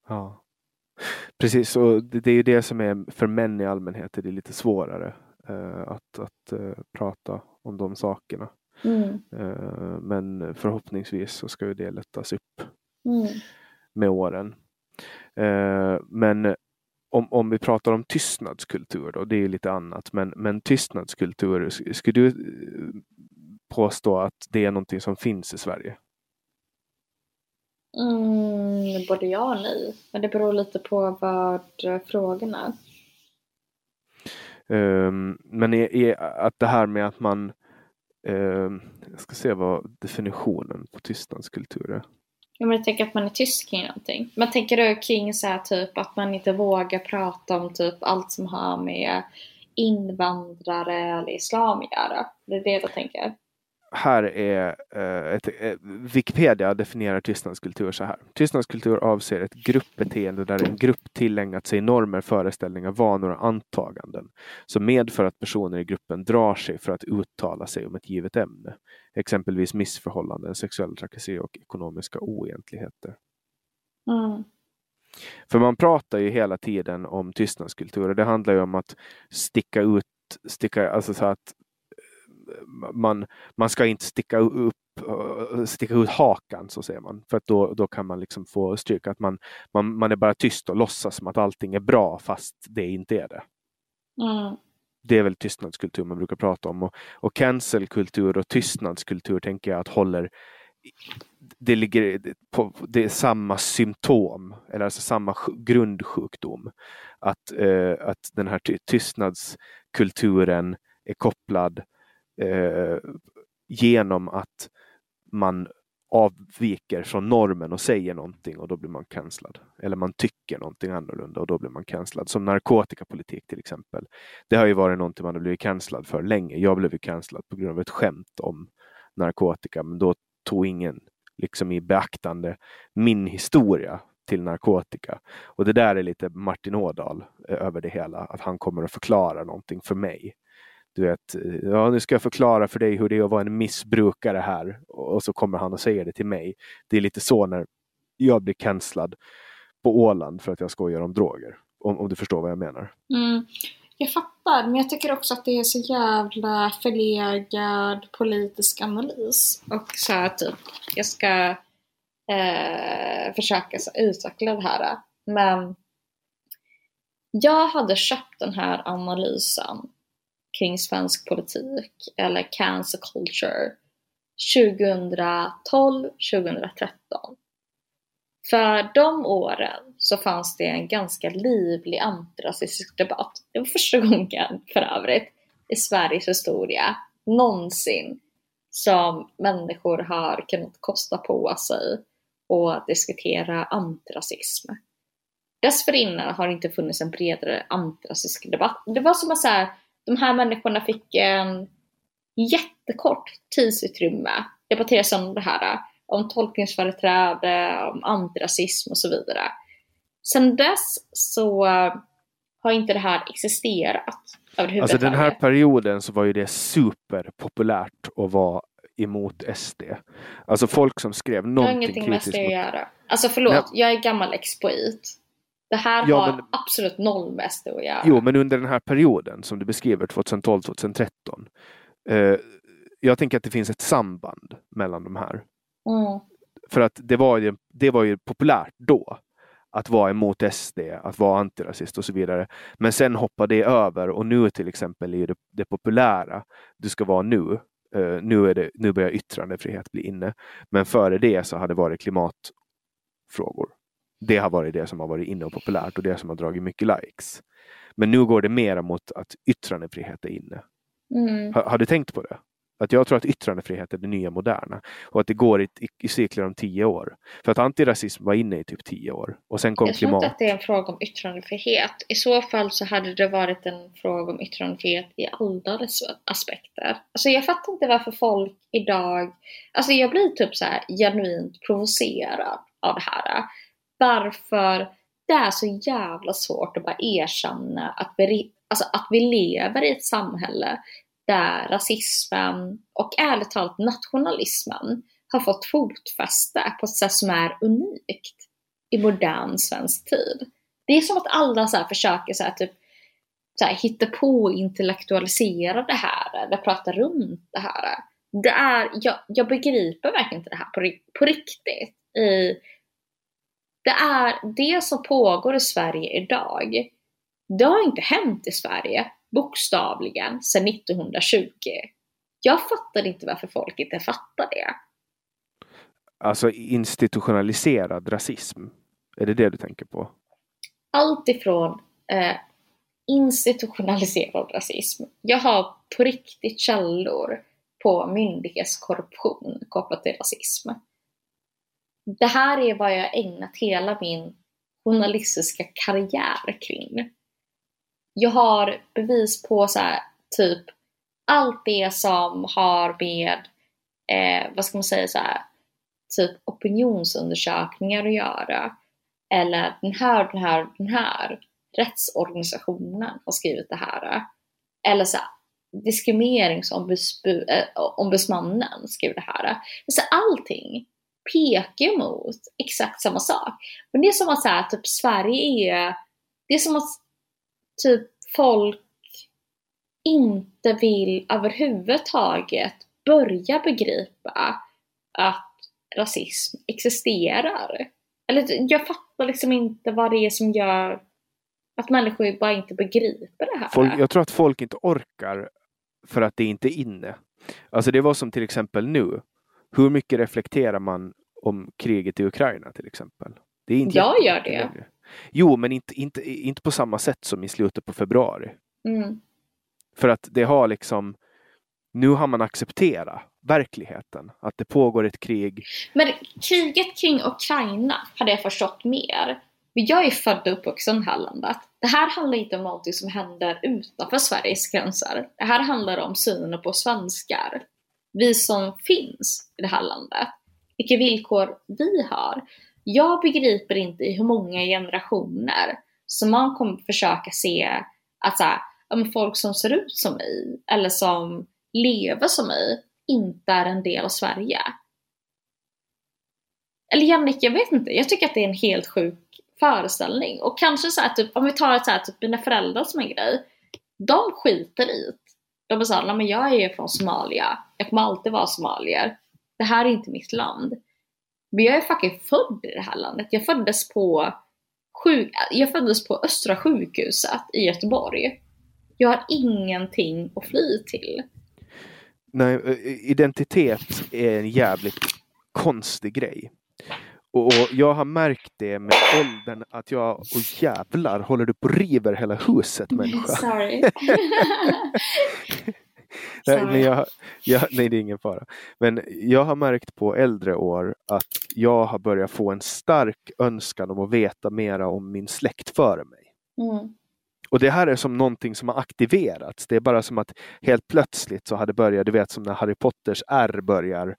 [SPEAKER 1] Ja. Precis, och det, det är ju det som är för män i allmänhet är det lite svårare eh, att, att eh, prata om de sakerna.
[SPEAKER 2] Mm.
[SPEAKER 1] Eh, men förhoppningsvis så ska ju det lättas upp
[SPEAKER 2] Mm.
[SPEAKER 1] med åren. Eh, men om, om vi pratar om tystnadskultur då, det är lite annat, men, men tystnadskultur, skulle du eh, påstå att det är någonting som finns i Sverige?
[SPEAKER 2] Mm, både ja och nej. Men det beror lite på vad frågan är.
[SPEAKER 1] Um, men är, är, att det här med att man, um, jag ska se vad definitionen på tystnadskultur är.
[SPEAKER 2] Ja, men jag tänker att man är tyst kring någonting. Men tänker du kring så här, typ att man inte vågar prata om typ allt som har med invandrare eller islam att göra? Det är det du tänker?
[SPEAKER 1] Här är eh, ett, eh, Wikipedia definierar tystnadskultur så här. Tystnadskultur avser ett gruppbeteende där en grupp tillägnat sig normer, föreställningar, vanor och antaganden som medför att personer i gruppen drar sig för att uttala sig om ett givet ämne. Exempelvis missförhållanden, sexuella trakasserier och ekonomiska oegentligheter. Mm. För man pratar ju hela tiden om tystnadskultur och det handlar ju om att sticka ut, sticka, alltså så att man, man ska inte sticka upp sticka ut hakan så säger man. För att då, då kan man liksom få stryk. Att man, man, man är bara tyst och låtsas som att allting är bra fast det inte är det. Mm. Det är väl tystnadskultur man brukar prata om. Och, och cancelkultur och tystnadskultur tänker jag att håller det ligger på det är samma symptom eller alltså samma grundsjukdom. Att, eh, att den här tystnadskulturen är kopplad eh, genom att man avviker från normen och säger någonting och då blir man cancellad. Eller man tycker någonting annorlunda och då blir man cancellad. Som narkotikapolitik till exempel. Det har ju varit någonting man har blivit cancellad för länge. Jag blev cancellad på grund av ett skämt om narkotika men då tog ingen liksom i beaktande min historia till narkotika. Och det där är lite Martin Ådahl eh, över det hela, att han kommer att förklara någonting för mig du vet, ja nu ska jag förklara för dig hur det är att vara en missbrukare här. Och så kommer han och säger det till mig. Det är lite så när jag blir cancellad på Åland för att jag skojar om droger. Om, om du förstår vad jag menar.
[SPEAKER 2] Mm. Jag fattar, men jag tycker också att det är så jävla förlegad politisk analys. Och så här, typ, jag ska eh, försöka så, utveckla det här. Men jag hade köpt den här analysen kring svensk politik eller cancer culture 2012, 2013. För de åren så fanns det en ganska livlig antirasistisk debatt. Det var första gången för övrigt i Sveriges historia någonsin som människor har kunnat kosta på sig och diskutera antirasism. Dessförinnan har det inte funnits en bredare antirasistisk debatt. Det var som att så här, de här människorna fick en jättekort tidsutrymme debatteras om det här, om tolkningsföreträde, om antirasism och så vidare. Sen dess så har inte det här existerat
[SPEAKER 1] Alltså den här perioden så var ju det superpopulärt att vara emot SD. Alltså folk som skrev någonting kritiskt.
[SPEAKER 2] Det har ingenting med SD att göra. Alltså förlåt, Nej. jag är gammal expoit. Det här ja, har men, absolut noll med SD att göra.
[SPEAKER 1] Jo, men under den här perioden som du beskriver, 2012-2013. Eh, jag tänker att det finns ett samband mellan de här. Mm. För att det var, ju, det var ju populärt då att vara emot SD, att vara antirasist och så vidare. Men sen hoppar det över och nu till exempel är det, det populära, du ska vara nu. Uh, nu, är det, nu börjar yttrandefrihet bli inne. Men före det så har det varit klimatfrågor det har varit det som har varit inne och populärt och det som har dragit mycket likes. Men nu går det mer mot att yttrandefrihet är inne. Mm. Har, har, du tänkt på det? Att jag tror att yttrandefrihet är det nya moderna och att det går i, i, i cykler om tio år. För att antirasism var inne i typ tio år och sen kom
[SPEAKER 2] jag
[SPEAKER 1] klimat.
[SPEAKER 2] Jag tror inte att det är en fråga om yttrandefrihet. I så fall så hade det varit en fråga om yttrandefrihet i alla dess aspekter. Alltså jag fattar inte varför folk idag, alltså jag blir typ så genuint provocerad av det här varför det är så jävla svårt att bara erkänna att vi, alltså att vi lever i ett samhälle där rasismen och ärligt talat nationalismen har fått fotfäste på ett sätt som är unikt i modern svensk tid. Det är som att alla så försöker så här, typ, så här, hitta på och intellektualisera det här eller prata runt det här. Det är, jag, jag begriper verkligen inte det här på, på riktigt i det är det som pågår i Sverige idag Det har inte hänt i Sverige, bokstavligen, sedan 1920. Jag fattar inte varför folk inte fattar det.
[SPEAKER 1] Alltså institutionaliserad rasism. Är det det du tänker på?
[SPEAKER 2] Allt ifrån eh, institutionaliserad rasism. Jag har på riktigt källor på myndighetskorruption kopplat till rasism. Det här är vad jag ägnat hela min journalistiska karriär kring. Jag har bevis på så här, typ allt det som har med, eh, vad ska man säga, så här, typ opinionsundersökningar att göra. Eller den här, den här, den här rättsorganisationen har skrivit det här. Eller så här, diskrimineringsombudsmannen eh, skriver det här. Så allting pekar mot exakt samma sak. Men det är som att så här, typ Sverige är, det är som att typ folk inte vill överhuvudtaget börja begripa att rasism existerar. Eller jag fattar liksom inte vad det är som gör att människor bara inte begriper det här.
[SPEAKER 1] Folk, jag tror att folk inte orkar för att det inte är inne. Alltså det var som till exempel nu. Hur mycket reflekterar man om kriget i Ukraina till exempel?
[SPEAKER 2] Det är inte jag gör det. Längre.
[SPEAKER 1] Jo, men inte, inte, inte på samma sätt som i slutet på februari.
[SPEAKER 2] Mm.
[SPEAKER 1] För att det har liksom, nu har man accepterat verkligheten, att det pågår ett krig.
[SPEAKER 2] Men kriget kring Ukraina hade jag förstått mer. Jag är född och uppvuxen i här landet. Det här handlar inte om något som händer utanför Sveriges gränser. Det här handlar om synen på svenskar. Vi som finns i det här landet. Vilka villkor vi har. Jag begriper inte i hur många generationer som man kommer försöka se att så här, folk som ser ut som mig eller som lever som mig inte är en del av Sverige. Eller Jannik, jag vet inte. Jag tycker att det är en helt sjuk föreställning. Och kanske så här, typ, om vi tar ett så här, typ mina föräldrar som en grej. De skiter i det. De är såhär, men jag är ju från Somalia. Jag kommer alltid vara somalier. Det här är inte mitt land. Men jag är fucking född i det här landet. Jag föddes på, sjuk jag föddes på Östra sjukhuset i Göteborg. Jag har ingenting att fly till.
[SPEAKER 1] Nej, identitet är en jävligt konstig grej. Och jag har märkt det med åldern att jag, och jävlar, håller du på river hela huset människa?
[SPEAKER 2] Sorry.
[SPEAKER 1] nej, men jag, jag, nej, det är ingen fara. Men jag har märkt på äldre år att jag har börjat få en stark önskan om att veta mera om min släkt före mig.
[SPEAKER 2] Mm.
[SPEAKER 1] Och det här är som någonting som har aktiverats. Det är bara som att helt plötsligt så har det börjat, du vet som när Harry Potters R börjar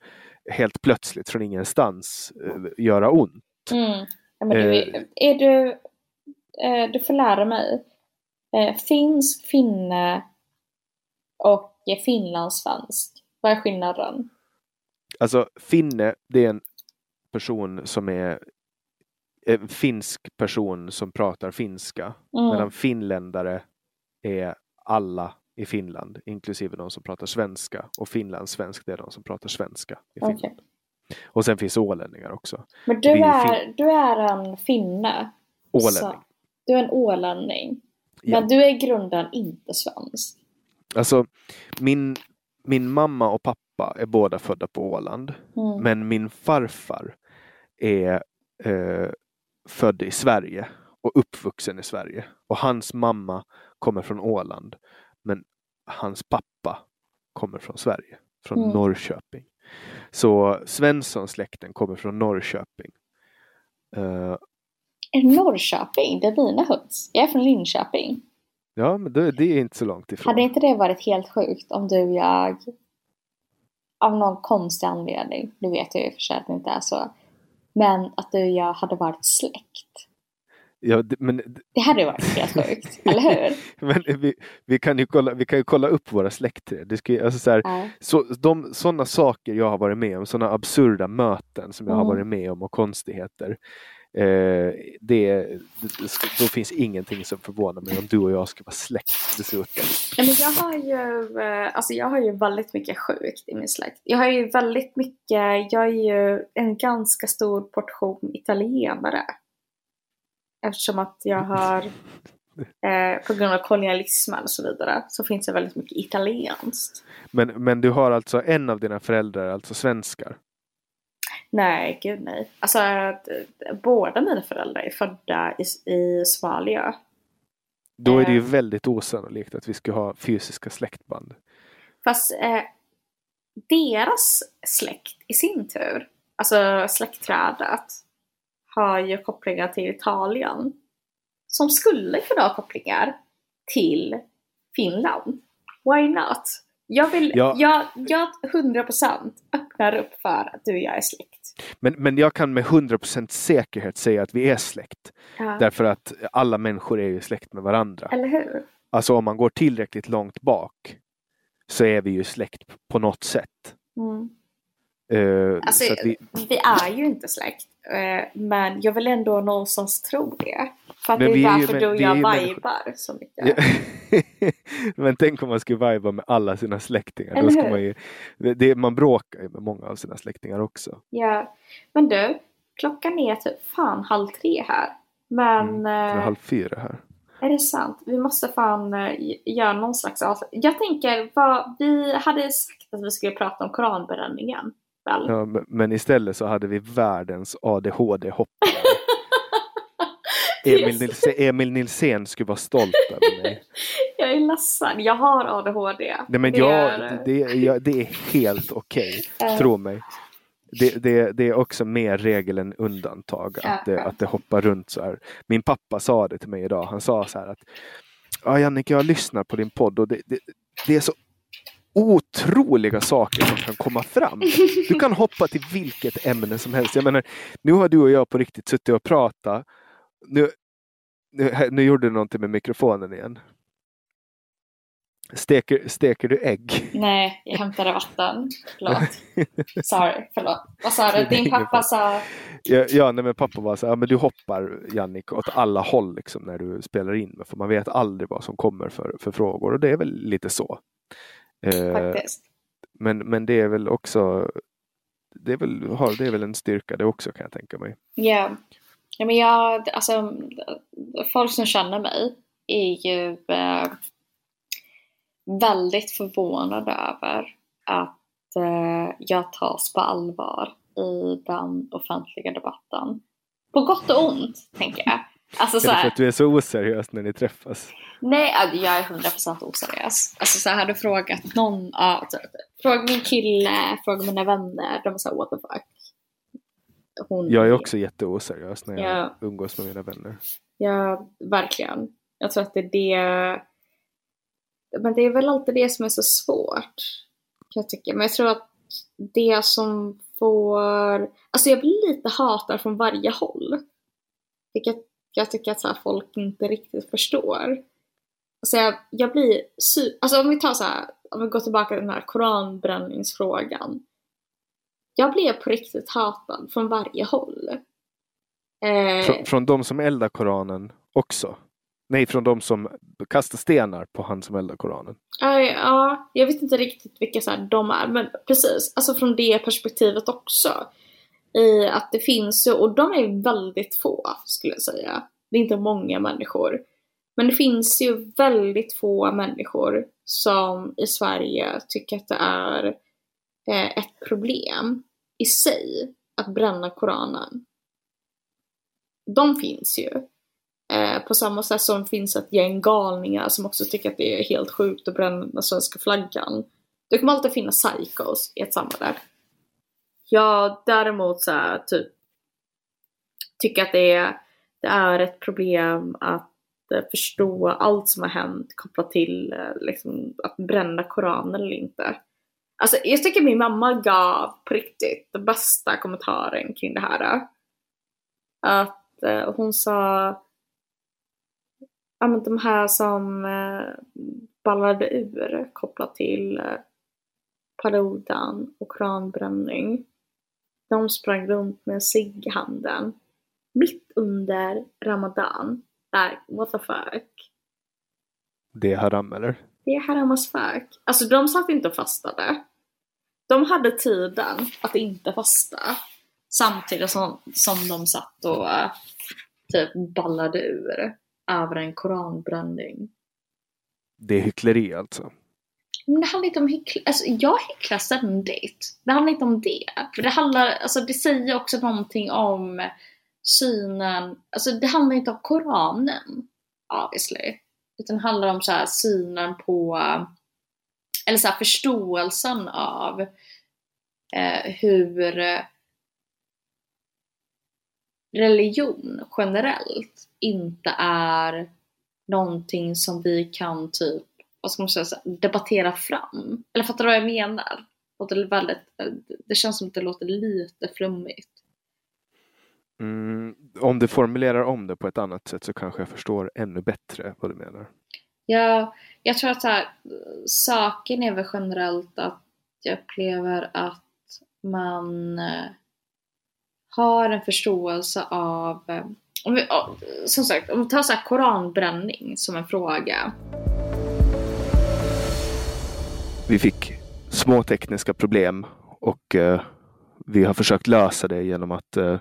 [SPEAKER 1] helt plötsligt från ingenstans uh, göra ont.
[SPEAKER 2] Mm. Ja, men du, uh, är du, uh, du får lära mig. finsk, finne och finlandssvensk. Vad är skillnaden?
[SPEAKER 1] Alltså finne, det är en person som är en finsk person som pratar finska. Mm. Medan finländare är alla i Finland, inklusive de som pratar svenska. Och finlandssvensk, det är de som pratar svenska i Finland. Okay. Och sen finns ålänningar också.
[SPEAKER 2] Men du, är, du är en finne.
[SPEAKER 1] Ålänning. Så,
[SPEAKER 2] du är en ålänning. Ja. Men du är i grunden inte svensk.
[SPEAKER 1] Alltså, min, min mamma och pappa är båda födda på Åland.
[SPEAKER 2] Mm.
[SPEAKER 1] Men min farfar är eh, född i Sverige och uppvuxen i Sverige. Och hans mamma kommer från Åland. Men hans pappa kommer från Sverige, från mm. Norrköping. Så Svensson-släkten kommer från Norrköping. Uh,
[SPEAKER 2] Norrköping? Det är mina hoods. Jag är från Linköping.
[SPEAKER 1] Ja, men det, det, är inte så långt ifrån.
[SPEAKER 2] Hade inte det varit helt sjukt om du och jag av någon konstig anledning, nu vet jag ju för sig att det inte är så, men att du och jag hade varit släkt.
[SPEAKER 1] Ja, men...
[SPEAKER 2] Det hade varit helt sjukt, eller hur?
[SPEAKER 1] men vi, vi, kan ju kolla, vi kan ju kolla upp våra släktträd. Det ska, alltså så här, ja. så, de, sådana saker jag har varit med om, sådana absurda möten som jag mm. har varit med om och konstigheter. Eh, det, då finns ingenting som förvånar mig om du och jag ska vara släkt dessutom.
[SPEAKER 2] Men jag, har ju, eh, alltså jag har ju väldigt mycket sjukt i min släkt. Jag har ju väldigt mycket, jag är ju en ganska stor portion italienare. Eftersom att jag har Eh, på grund av kolonialismen och så vidare så finns det väldigt mycket italienskt.
[SPEAKER 1] Men, men du har alltså en av dina föräldrar, alltså svenskar?
[SPEAKER 2] Nej, gud nej. Alltså eh, båda mina föräldrar är födda i, i Somalia.
[SPEAKER 1] Då är det ju
[SPEAKER 2] Eh.
[SPEAKER 1] väldigt osannolikt att vi skulle ha fysiska släktband.
[SPEAKER 2] Fast eh, deras släkt i sin tur, alltså släktträdet, har ju kopplingar till Italien. Som skulle kunna ha kopplingar till Finland. Why not? Jag vill,
[SPEAKER 1] Ja.
[SPEAKER 2] jag, jag 100% öppnar upp för att du och jag är släkt.
[SPEAKER 1] Men, men jag kan med 100% säkerhet säga att vi är släkt.
[SPEAKER 2] Ja.
[SPEAKER 1] Därför att alla människor är ju släkt med varandra.
[SPEAKER 2] Eller hur?
[SPEAKER 1] Alltså om man går tillräckligt långt bak så är vi ju släkt på något sätt.
[SPEAKER 2] Mm.
[SPEAKER 1] Eh,
[SPEAKER 2] Alltså,
[SPEAKER 1] så att vi,
[SPEAKER 2] vi är ju inte släkt. Eh, Men jag vill ändå någonstans tro det. För att
[SPEAKER 1] Men
[SPEAKER 2] det är
[SPEAKER 1] ju-
[SPEAKER 2] därför du och jag
[SPEAKER 1] ju
[SPEAKER 2] vibar så mycket.
[SPEAKER 1] Ja. Men tänk om man skulle viba med alla sina släktingar. Då ska
[SPEAKER 2] hur?
[SPEAKER 1] man, ju, det, man bråkar ju med många av sina släktingar också.
[SPEAKER 2] Ja. Men du, klockan är typ fan halv tre här. Men
[SPEAKER 1] Mm, Det är
[SPEAKER 2] eh,
[SPEAKER 1] halv fyra här.
[SPEAKER 2] är det sant? Vi måste fan eh, göra någon slags avslut. Jag tänker, vad, vi hade sagt att vi skulle prata om koranbränningen. Väl?
[SPEAKER 1] Ja, men- istället så hade vi världens ADHD-hoppare. Emil,
[SPEAKER 2] så-
[SPEAKER 1] Nilse, Emil Nilsén skulle vara stolt över mig.
[SPEAKER 2] Jag är ledsen, jag har ADHD.
[SPEAKER 1] Nej, men
[SPEAKER 2] Det
[SPEAKER 1] jag,
[SPEAKER 2] är-
[SPEAKER 1] det, ja, det är helt okej,
[SPEAKER 2] Eh.
[SPEAKER 1] tro mig. Det, det, det är också mer regel än undantag att det, att det hoppar runt så här. Min pappa sa det till mig idag. Han sa så här att ja, Jannik, jag lyssnar på din podd och det, det, det är så otroliga saker som kan komma fram. Du kan hoppa till vilket ämne som helst. Jag menar, nu har du och jag på riktigt suttit och pratat. Nu, nu, nu gjorde du någonting med mikrofonen igen. Steker, steker du ägg?
[SPEAKER 2] Nej, jag hämtade vatten. Förlåt. Sorry, förlåt. Vad sa du? Din pappa sa...
[SPEAKER 1] Ja, ja nej, men pappa var så här, ja, men du hoppar Jannik åt alla håll liksom, när du spelar in. För man vet aldrig vad som kommer för, för frågor och det är väl lite så. Eh,
[SPEAKER 2] Faktiskt.
[SPEAKER 1] men, men det är väl också det är, väl, har- det är väl en styrka det också kan jag tänka mig.
[SPEAKER 2] Ja. ja, men jag, alltså, folk som känner mig är ju eh, väldigt förvånade över att eh, jag tas på allvar i den offentliga debatten. På gott och ont, tänker jag. Alltså så
[SPEAKER 1] det för
[SPEAKER 2] här,
[SPEAKER 1] att du är så oseriös när ni träffas?
[SPEAKER 2] Nej, jag är 100% oseriös. Alltså så här, hade du frågat någon, ja, typ, fråga min kille, fråga mina vänner, de är såhär what the fuck. Hon,
[SPEAKER 1] Jag är också jätteoseriös när jag
[SPEAKER 2] Ja.
[SPEAKER 1] umgås med mina vänner.
[SPEAKER 2] Ja, verkligen. Jag tror att det är det. Men det är väl alltid det som är så svårt. Kan jag tycka. Men jag tror att det som får... Alltså jag blir lite hatad från varje håll. Vilket jag tycker att så folk inte riktigt förstår. Alltså jag, jag blir su- Alltså om vi tar så här, om vi går tillbaka till den här koranbränningsfrågan. Jag blev på riktigt hatad från varje håll. Eh,
[SPEAKER 1] Från, från de som eldar Koranen också? Nej, från de som kastar stenar på han som eldar Koranen.
[SPEAKER 2] Ja, ja, jag vet inte riktigt vilka så här de är, men precis, alltså från det perspektivet också. I att det finns ju, och de är väldigt få skulle jag säga. Det är inte många människor. Men det finns ju väldigt få människor som i Sverige tycker att det är eh, ett problem i sig att bränna Koranen. De finns ju. Eh, på samma sätt som det finns ett gäng galningar som också tycker att det är helt sjukt att bränna den svenska flaggan. Det kommer alltid finnas psychos i ett samhälle. Jag däremot så här, typ tycker att det är, det är ett problem att eh, förstå allt som har hänt kopplat till eh, liksom, att bränna Koranen eller inte. Alltså jag tycker min mamma gav på riktigt den bästa kommentaren kring det här. Att eh, hon sa ja, men de här som eh, ballade ur kopplat till eh, parodan och kranbränning. De sprang runt med cigg i handen. Mitt under Ramadan. Like, what the fuck?
[SPEAKER 1] Det är haram eller?
[SPEAKER 2] Det är haram as fuck. Alltså de satt inte och fastade. De hade tiden att inte fasta. Samtidigt som, som de satt och eh, typ ballade ur. över en koranbränning.
[SPEAKER 1] Det är hyckleri alltså.
[SPEAKER 2] Men det handlar inte om hyckleri. Alltså, jag hycklar ständigt. Det handlar inte om det. För det handlar, alltså det säger också någonting om synen, alltså det handlar inte om Koranen, obviously. Utan det handlar om så här, synen på, eller så här, förståelsen av eh, hur religion generellt inte är någonting som vi kan typ, vad ska man säga, debattera fram. Eller fattar du vad jag menar? Det, väldigt, det känns som att det låter lite flummigt.
[SPEAKER 1] Mm, om du formulerar om det på ett annat sätt så kanske jag förstår ännu bättre vad du menar.
[SPEAKER 2] Ja, jag tror att så här, saken är väl generellt att jag upplever att man eh, har en förståelse av, eh, om vi, som sagt, om vi tar så här koranbränning som en fråga.
[SPEAKER 1] Vi fick små tekniska problem och eh, vi har försökt lösa det genom att eh,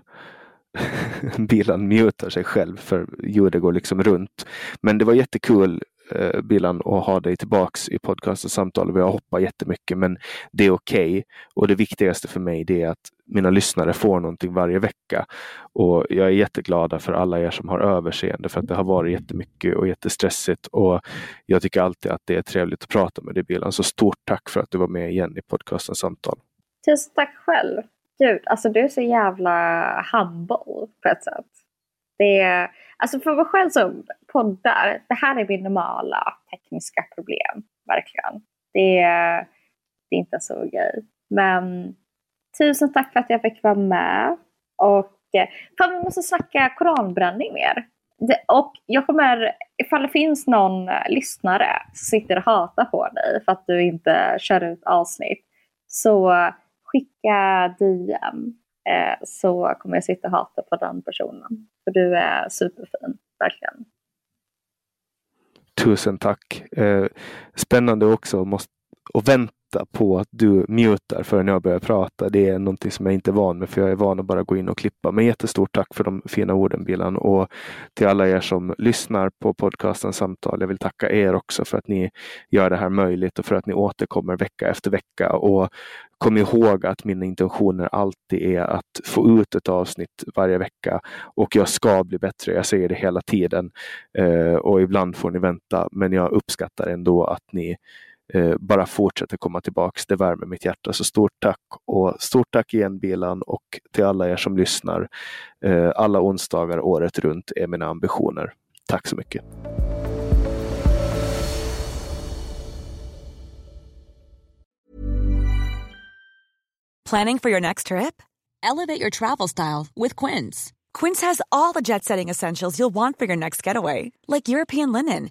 [SPEAKER 1] bilen mutar sig själv för ljudet går liksom runt. Men det var jättekul eh, Bilan och ha dig tillbaks i podcast och samtal. Vi har hoppat jättemycket men det är okej. Okay. Och det viktigaste för mig det är att mina lyssnare får någonting varje vecka. Och jag är jätteglada för alla er som har överseende för att det har varit jättemycket och jättestressigt. Och jag tycker alltid att det är trevligt att prata med dig Bilan. Så stort tack för att du var med igen i podcastens samtal.
[SPEAKER 2] Tusen tack själv. Gud, alltså du är så jävla humble på ett sätt. Det är, alltså för mig själv som poddar, det här är min normala tekniska problem, verkligen. Det är, det är inte så grej. Men tusen tack för att jag fick vara med. Och eh, fan, vi måste snacka koranbränning mer. Det, och jag kommer, ifall det finns någon lyssnare som sitter och hatar på dig för att du inte kör ut avsnitt, så skicka DM eh, så kommer jag sitta och hata på den personen. För du är superfin, verkligen.
[SPEAKER 1] Tusen tack. Eh, spännande också måste, vänta vänta på att du mutar förrän jag börjar prata. Det är någonting som jag inte är van med för jag är van att bara gå in och klippa. Men jättestort tack för de fina orden Bilan och till alla er som lyssnar på podcasten Samtal. Jag vill tacka er också för att ni gör det här möjligt och för att ni återkommer vecka efter vecka. Och kom ihåg att mina intentioner alltid är att få ut ett avsnitt varje vecka och jag ska bli bättre. Jag säger det hela tiden eh, och ibland får ni vänta, men jag uppskattar ändå att ni Eh, bara fortsätter komma tillbaks. Det värmer mitt hjärta. Så stort tack och stort tack igen Bilan och till alla er som lyssnar. Eh, alla onsdagar året runt är mina ambitioner. Tack så mycket.
[SPEAKER 3] Planning for your next trip? Elevate your travel style with Quince. Quince has all the jet setting essentials you'll want for your next getaway, like European linen